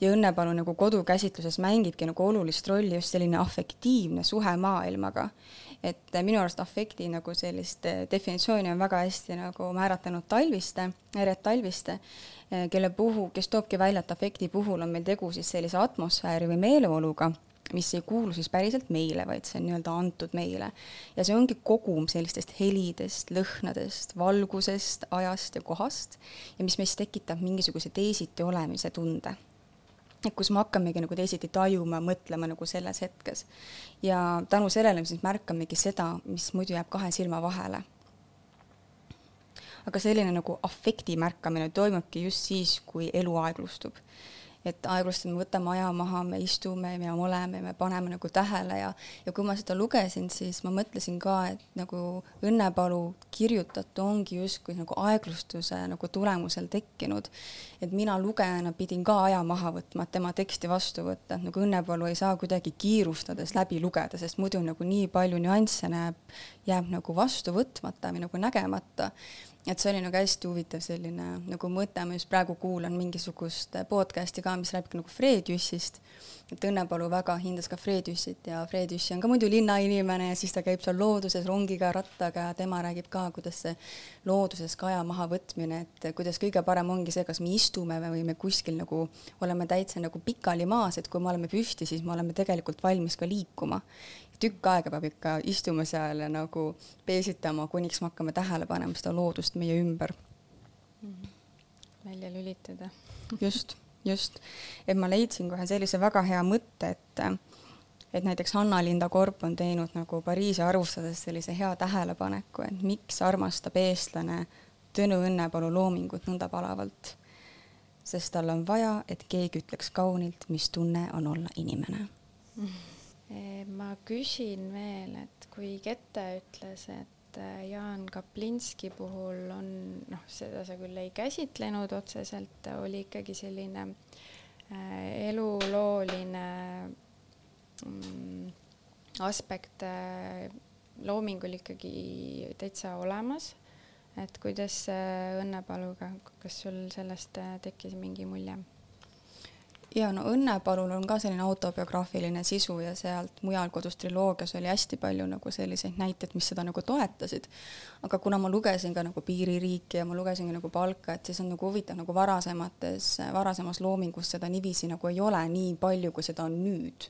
ja Õnnepalu nagu kodukäsitluses mängibki nagu olulist rolli just selline afektiivne suhe maailmaga. et minu arust afekti nagu sellist eh, definitsiooni on väga hästi nagu määratlenud Talviste, Eret Talviste, eh, kelle puhul, kes toobki välja, et afekti puhul on meil tegu siis sellise atmosfääri või meeleoluga mis ei kuulu siis päriselt meile, vaid see on nii-öelda antud meile. ja see ongi kogum sellistest helidest, lõhnadest, valgusest, ajast ja kohast ja mis meis tekitab mingisuguse teisiti olemise tunde. et kus me hakkamegi nagu teisiti tajuma, mõtlema nagu selles hetkes. ja tänu sellele me siis märkamegi seda, mis muidu jääb kahe silma vahele aga selline nagu afekti märkamine toimubki just siis, kui elu aeglustub et aeglaselt me võtame aja maha, me istume, me oleme, me paneme nagu tähele ja, ja kui ma seda lugesin, siis ma mõtlesin ka, et nagu Õnnepalu kirjutatu ongi justkui nagu aeglustuse nagu tulemusel tekkinud. et mina lugejana pidin ka aja maha võtma, et tema teksti vastu võtta, et nagu Õnnepalu ei saa kuidagi kiirustades läbi lugeda, sest muidu nagu nii palju nüansse näeb, jääb nagu vastu võtmata või nagu nägemata et see oli nagu hästi huvitav selline nagu mõte, ma just praegu kuulan mingisugust podcast'i ka, mis räägib nagu Fred Jüssist, et Õnnepalu väga hindas ka Fred Jüssit ja Fred Jüssi on ka muidu linnainimene ja siis ta käib seal looduses rongiga, rattaga ja tema räägib ka, kuidas see looduses ka aja mahavõtmine, et kuidas kõige parem ongi see, kas me istume või me kuskil nagu oleme täitsa nagu pikali maas, et kui me oleme püsti, siis me oleme tegelikult valmis ka liikuma tükk aega peab ikka istuma seal ja nagu peesitama, kuniks me hakkame tähele panema seda loodust meie ümber. -hmm. välja lülitada. just, just. et ma leidsin kohe sellise väga hea mõtte, et et näiteks Hanna-Linda Korp on teinud nagu Pariisi arvustades sellise hea tähelepaneku, et miks armastab eestlane Tõnu Õnnepalu loomingut nõnda palavalt. sest tal on vaja, et keegi ütleks kaunilt, mis tunne on olla inimene mm. -hmm ma küsin veel, et kui Kette ütles, et äh, Jaan Kaplinski puhul on noh, seda sa küll ei käsitlenud otseselt, oli ikkagi selline äh, elulooline mm, aspekt äh, loomingul ikkagi täitsa olemas. et kuidas äh, Õnnepaluga, kas sul sellest tekkis mingi mulje? Ja no Õnnepalul on ka selline autobiograafiline sisu ja sealt mujal kodus triloogias oli hästi palju nagu selliseid näiteid, mis seda nagu toetasid. aga kuna ma lugesin ka nagu Piiririiki ja ma lugesin ka nagu Palka, et siis on nagu huvitav nagu varasemates, varasemas loomingus seda niiviisi nagu ei ole nii palju, kui seda on nüüd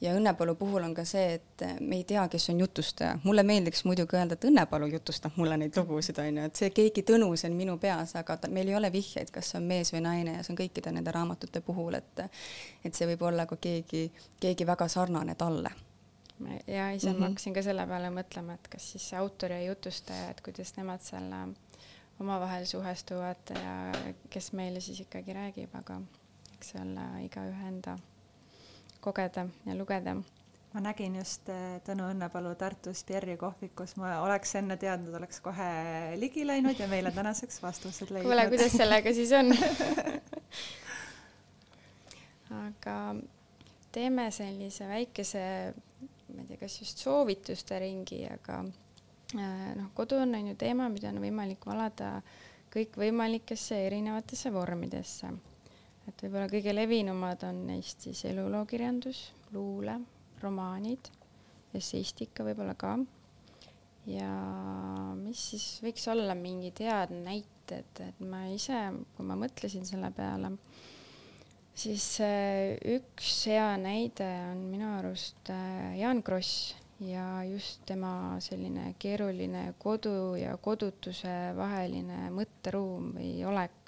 ja Õnnepalu puhul on ka see, et me ei tea, kes on jutustaja. mulle meeldiks muidugi öelda, et Õnnepalu jutustab mulle neid lugusid, on ju, et see keegi Tõnu, see on minu peas, aga ta, meil ei ole vihjeid, kas see on mees või naine ja see on kõikide nende raamatute puhul, et et see võib olla ka keegi, keegi väga sarnane talle ja ise mm -hmm. ma hakkasin ka selle peale mõtlema, et kas siis autor ja jutustaja, et kuidas nemad selle omavahel suhestuvad ja kes meile siis ikkagi räägib, aga eks see ole igaühe enda kogeda ja lugeda. ma nägin just äh, Tõnu Õnnepalu Tartus Pierre'i kohvikus, ma oleks enne teadnud, oleks kohe ligi läinud ja meile tänaseks vastused leidnud. kuule, kuidas sellega siis on aga teeme sellise väikese, ma ei tea, kas just soovituste ringi, aga äh, noh, kodu on, on ju teema, mida on võimalik valada kõikvõimalikesse erinevatesse vormidesse et võib-olla kõige levinumad on neist siis elulookirjandus, luule, romaanid, esseistika võib-olla ka. ja mis siis võiks olla mingid head näited, et ma ise, kui ma mõtlesin selle peale, siis äh, üks hea näide on minu arust äh, Jaan Kross ja just tema selline keeruline kodu ja kodutuse vaheline mõtteruum või olek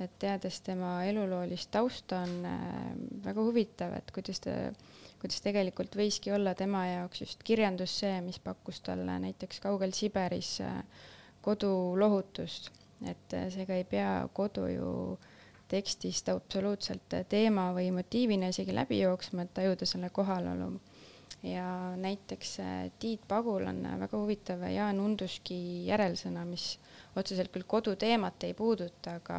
et teades tema eluloolist tausta, on äh, väga huvitav, et kuidas ta, kuidas tegelikult võiski olla tema jaoks just kirjandus see, mis pakkus talle näiteks kaugel Siberis äh, kodulohutust, et äh, seega ei pea kodu ju tekstist absoluutselt teema või motiivina isegi läbi jooksma, et tajuda selle kohalolu. Ja näiteks äh, Tiit Pagul on äh, väga huvitav Jaan Unduski järelsõna, mis otseselt küll koduteemat ei puuduta, aga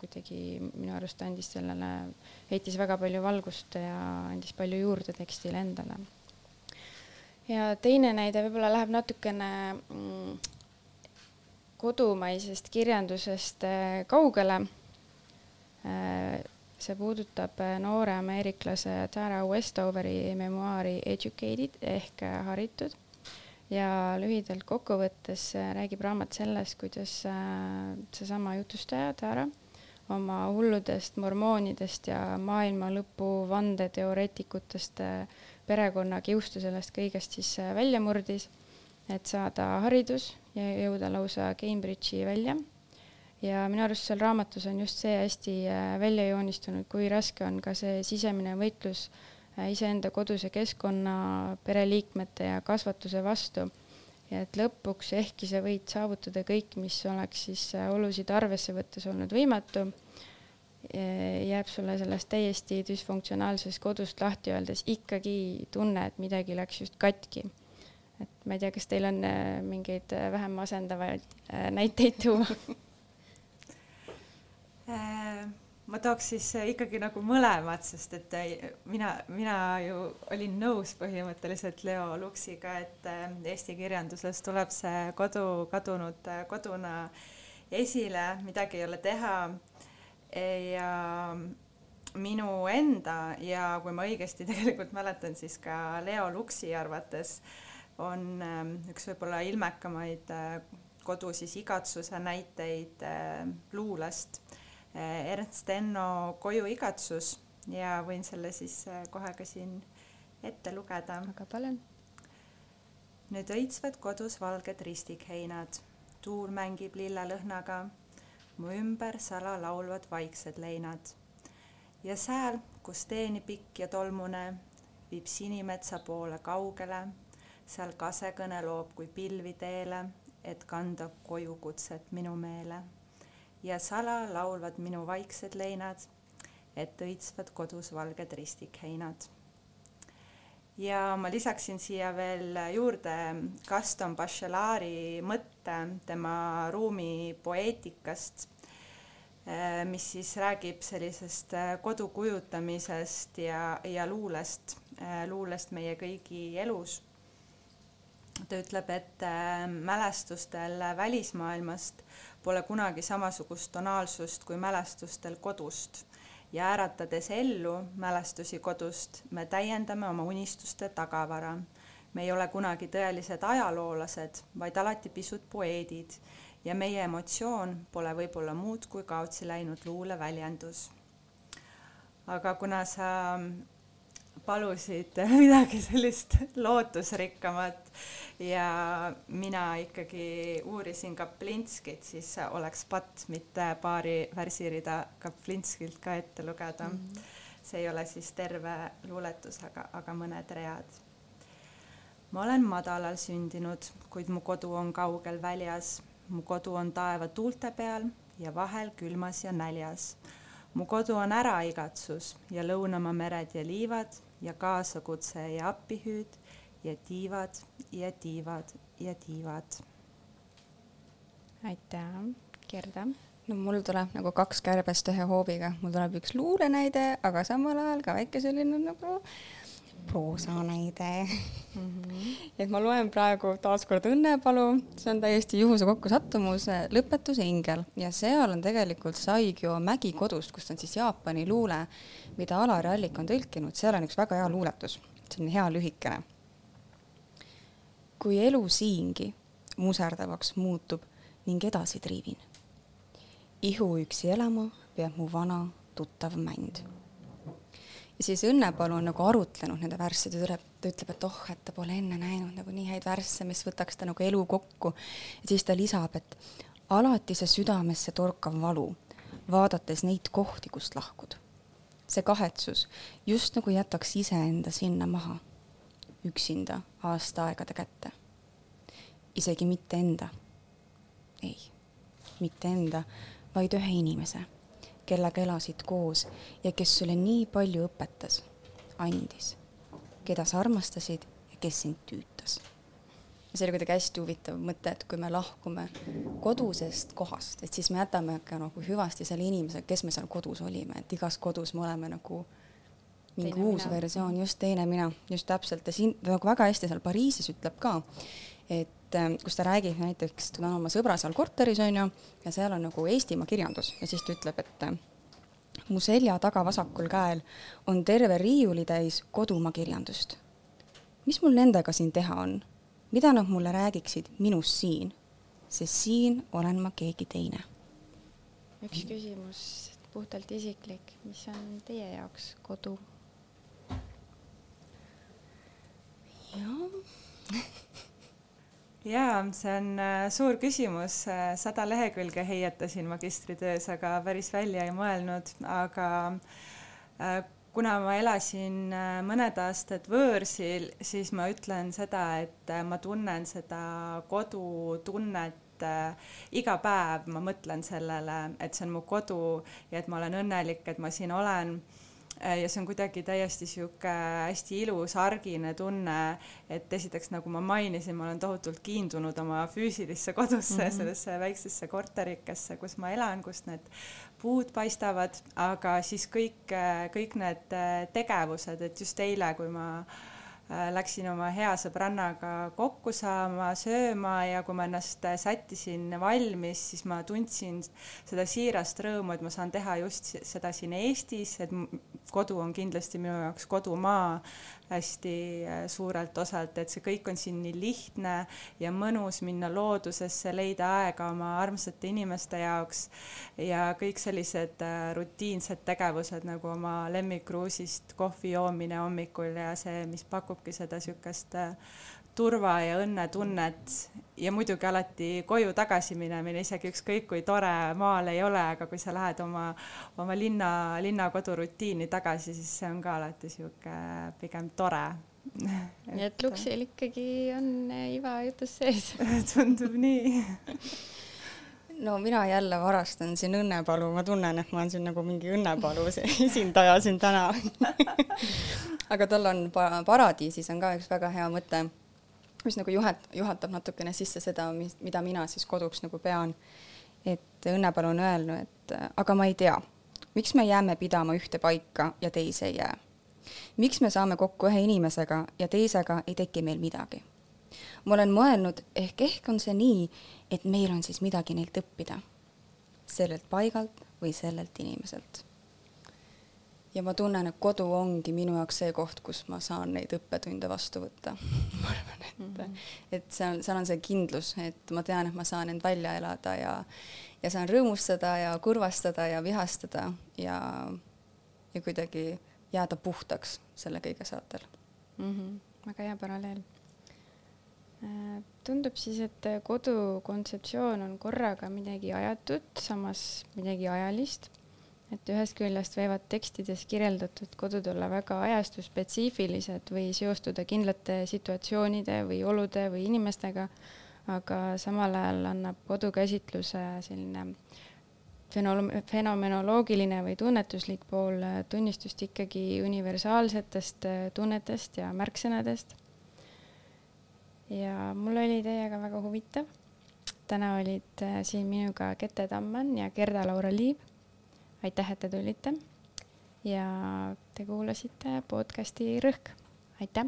kuidagi minu arust andis sellele, heitis väga palju valgust ja andis palju juurde tekstile endale. ja teine näide võib-olla läheb natukene mm, kodumaisest kirjandusest äh, kaugele see puudutab äh, noore ameeriklase Tara Westoveri memuaari Educated ehk äh, haritud. Ja lühidalt kokkuvõttes äh, räägib raamat sellest, kuidas seesama jutustaja Tara oma hulludest mormoonidest ja maailma lõpu vandeteoreetikutest perekonna kiustu sellest kõigest siis välja murdis, et saada haridus ja jõuda lausa Cambridge'i välja ja minu arust seal raamatus on just see hästi äh, välja joonistunud, kui raske on ka see sisemine võitlus äh, iseenda koduse keskkonna, pereliikmete ja kasvatuse vastu. ja et lõpuks, ehkki sa võid saavutada kõik, mis oleks siis äh, olusid arvesse võttes olnud võimatu, jääb sulle sellest täiesti düsfunktsionaalsest kodust lahti öeldes ikkagi tunne, et midagi läks just katki et ma ei tea, kas teil on mingeid vähem masendavaid näiteid tuua ma tooks siis äh, ikkagi nagu mõlemad, sest et äh, mina, mina ju olin nõus põhimõtteliselt Leo Luksiga, et Eesti kirjanduses tuleb see kodu kadunud koduna esile, midagi ei ole teha. ja minu enda ja kui ma õigesti tegelikult mäletan, siis ka Leo Luksi arvates on üks võib-olla ilmekamaid kodu siis igatsuse näiteid luulest Ernst Enno Koju igatsus ja võin selle siis eh, kohe ka siin ette lugeda. aga palun. nüüd õitsvad kodus valged ristikheinad, tuul mängib lillelõhnaga, mu ümber sala laulvad vaiksed leinad. ja sääl, kus teeni pikk ja tolmune, viib sinimetsa poole kaugele, seal kasekõne loob kui pilvi teele, et kanda koju kutset minu meele ja sala laulvad minu vaiksed leinad, et õitsvad kodus valged ristikheinad. ja ma lisaksin siia veel juurde Gaston Bachelari mõtte tema ruumi poeetikast, eh, mis siis räägib sellisest eh, kodu kujutamisest ja, ja luulest, eh, luulest meie kõigi elus ta ütleb, et mälestustel välismaailmast pole kunagi samasugust tonaalsust kui mälestustel kodust ja äratades ellu mälestusi kodust, me täiendame oma unistuste tagavara. me ei ole kunagi tõelised ajaloolased, vaid alati pisut poeedid ja meie emotsioon pole võib-olla muud kui kaotsi läinud luuleväljendus. aga kuna sa palusid midagi sellist lootusrikkamat ja mina ikkagi uurisin Kaplinskit, siis oleks patt mitte paari värsirida Kaplinskilt ka ette lugeda mm. -hmm. see ei ole siis terve luuletus, aga, aga mõned read. ma olen madalal sündinud, kuid mu kodu on kaugel väljas. mu kodu on taeva tuulte peal ja vahel külmas ja näljas mu kodu on äraigatsus ja lõunamaa mered ja liivad ja kaasakutse ja appihüüd ja tiivad ja tiivad ja tiivad. aitäh, Gerda. no mul tuleb nagu kaks kärbest ühe hoobiga, mul tuleb üks luulenäide, aga samal ajal ka väike selline nagu proosanäide mm. -hmm. et ma loen praegu taaskord Õnnepalu, see on täiesti juhuse kokkusattumus, Lõpetuse ingel ja seal on tegelikult Saigyo mägi kodust, kust on siis Jaapani luule, mida Alari Allik on tõlkinud, seal on üks väga hea luuletus, see on hea lühikene. kui elu siingi muserdavaks muutub ning edasi triivin, ihu üksi elama peab mu vana tuttav mänd ja siis Õnnepalu on nagu arutlenud nende värsside üle, ta ütleb, et oh, et ta pole enne näinud nagu nii häid värsse, mis võtaks ta nagu elu kokku. ja siis ta lisab, et alati see südamesse torkav valu, vaadates neid kohti, kust lahkud. see kahetsus just nagu jätaks iseenda sinna maha, üksinda aastaaegade kätte. isegi mitte enda. ei, mitte enda, vaid ühe inimese kellega elasid koos ja kes sulle nii palju õpetas, andis, keda sa armastasid kes sind tüütas. ja see oli kuidagi hästi huvitav mõte, et kui me lahkume kodusest kohast, et siis me jätame ka nagu hüvasti selle inimese, kes me seal kodus olime, et igas kodus me oleme nagu mingi Teine uus mina. versioon, just teine mina, just täpselt ja siin nagu väga hästi seal Pariisis ütleb ka, et ähm, kus ta räägib näiteks, tal on oma sõbra seal korteris onju ja seal on nagu Eestimaa kirjandus ja siis ta ütleb, et äh, mu selja taga vasakul käel on terve riiulitäis kodumaa kirjandust. mis mul nendega siin teha on? mida nad mulle räägiksid minust siin? sest siin olen ma keegi teine. üks küsimus, puhtalt isiklik, mis on teie jaoks kodu? jah, jaa, see on äh, suur küsimus, sada lehekülge heietasin magistritöös, aga päris välja ei mõelnud, aga äh, kuna ma elasin äh, mõned aastad võõrsil, siis ma ütlen seda, et äh, ma tunnen seda kodutunnet äh, iga päev, ma mõtlen sellele, et see on mu kodu ja et ma olen õnnelik, et ma siin olen. Äh, ja see on kuidagi täiesti sihuke hästi ilus argine tunne, et esiteks, nagu ma mainisin, ma olen tohutult kiindunud oma füüsilisse kodusse mm, -hmm. sellesse väiksesse korterikesse, kus ma elan, kust need puud paistavad, aga siis kõik, kõik need äh, tegevused, et just eile, kui ma äh, läksin oma hea sõbrannaga kokku saama, sööma ja kui ma ennast äh, sättisin valmis, siis ma tundsin seda siirast rõõmu, et ma saan teha just seda siin Eestis, et kodu on kindlasti minu jaoks kodumaa hästi äh, suurelt osalt, et see kõik on siin nii lihtne ja mõnus minna loodusesse, leida aega oma armsate inimeste jaoks ja kõik sellised äh, rutiinsed tegevused nagu oma lemmikkruusist kohvi joomine hommikul ja see, mis pakubki seda niisugust turva ja õnnetunnet ja muidugi alati koju tagasi minemine, isegi ükskõik kui tore maal ei ole, aga kui sa lähed oma, oma linna, linnakodurutiini tagasi, siis see on ka alati niisugune pigem tore. nii et Luksil ikkagi on iva jutus sees. tundub nii. no mina jälle varastan siin Õnnepalu, ma tunnen, et ma olen siin nagu mingi Õnnepalu esindaja siin täna aga tal on pa- paradiisis on ka üks väga hea mõte, mis nagu juhet-, juhatab natukene sisse seda, mis, mida mina siis koduks nagu pean. et Õnnepalu on öelnud, et aga ma ei tea, miks me jääme pidama ühte paika ja teise ei jää. miks me saame kokku ühe inimesega ja teisega ei teki meil midagi ma olen mõelnud, ehk ehk on see nii, et meil on siis midagi neilt õppida. sellelt paigalt või sellelt inimeselt. Ja ma tunnen, et kodu ongi minu jaoks see koht, kus ma saan neid õppetunde vastu võtta. ma arvan, et mm, -hmm. et seal on, seal on see kindlus, et ma tean, et ma saan end välja elada ja, ja saan rõõmustada ja kurvastada ja vihastada ja, ja kuidagi jääda puhtaks selle kõige saatel mm. -hmm. väga hea paralleel. tundub siis, et kodu kontseptsioon on korraga midagi ajatut, samas midagi ajalist. Et ühest küljest võivad tekstides kirjeldatud kodud olla väga ajastusspetsiifilised või seostuda kindlate situatsioonide või olude või inimestega, aga samal ajal annab kodukäsitluse selline fenomenoloogiline või tunnetuslik pool tunnistust ikkagi universaalsetest tunnetest ja märksõnadest. ja mul oli teiega väga huvitav. täna olid äh, siin minuga Kete Tamman ja Gerda-Laura Liiv. Aitäh, et te tulite ja te kuulasite podcasti Rõhk. aitäh!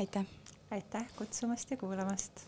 aitäh! aitäh kutsumast ja kuulamast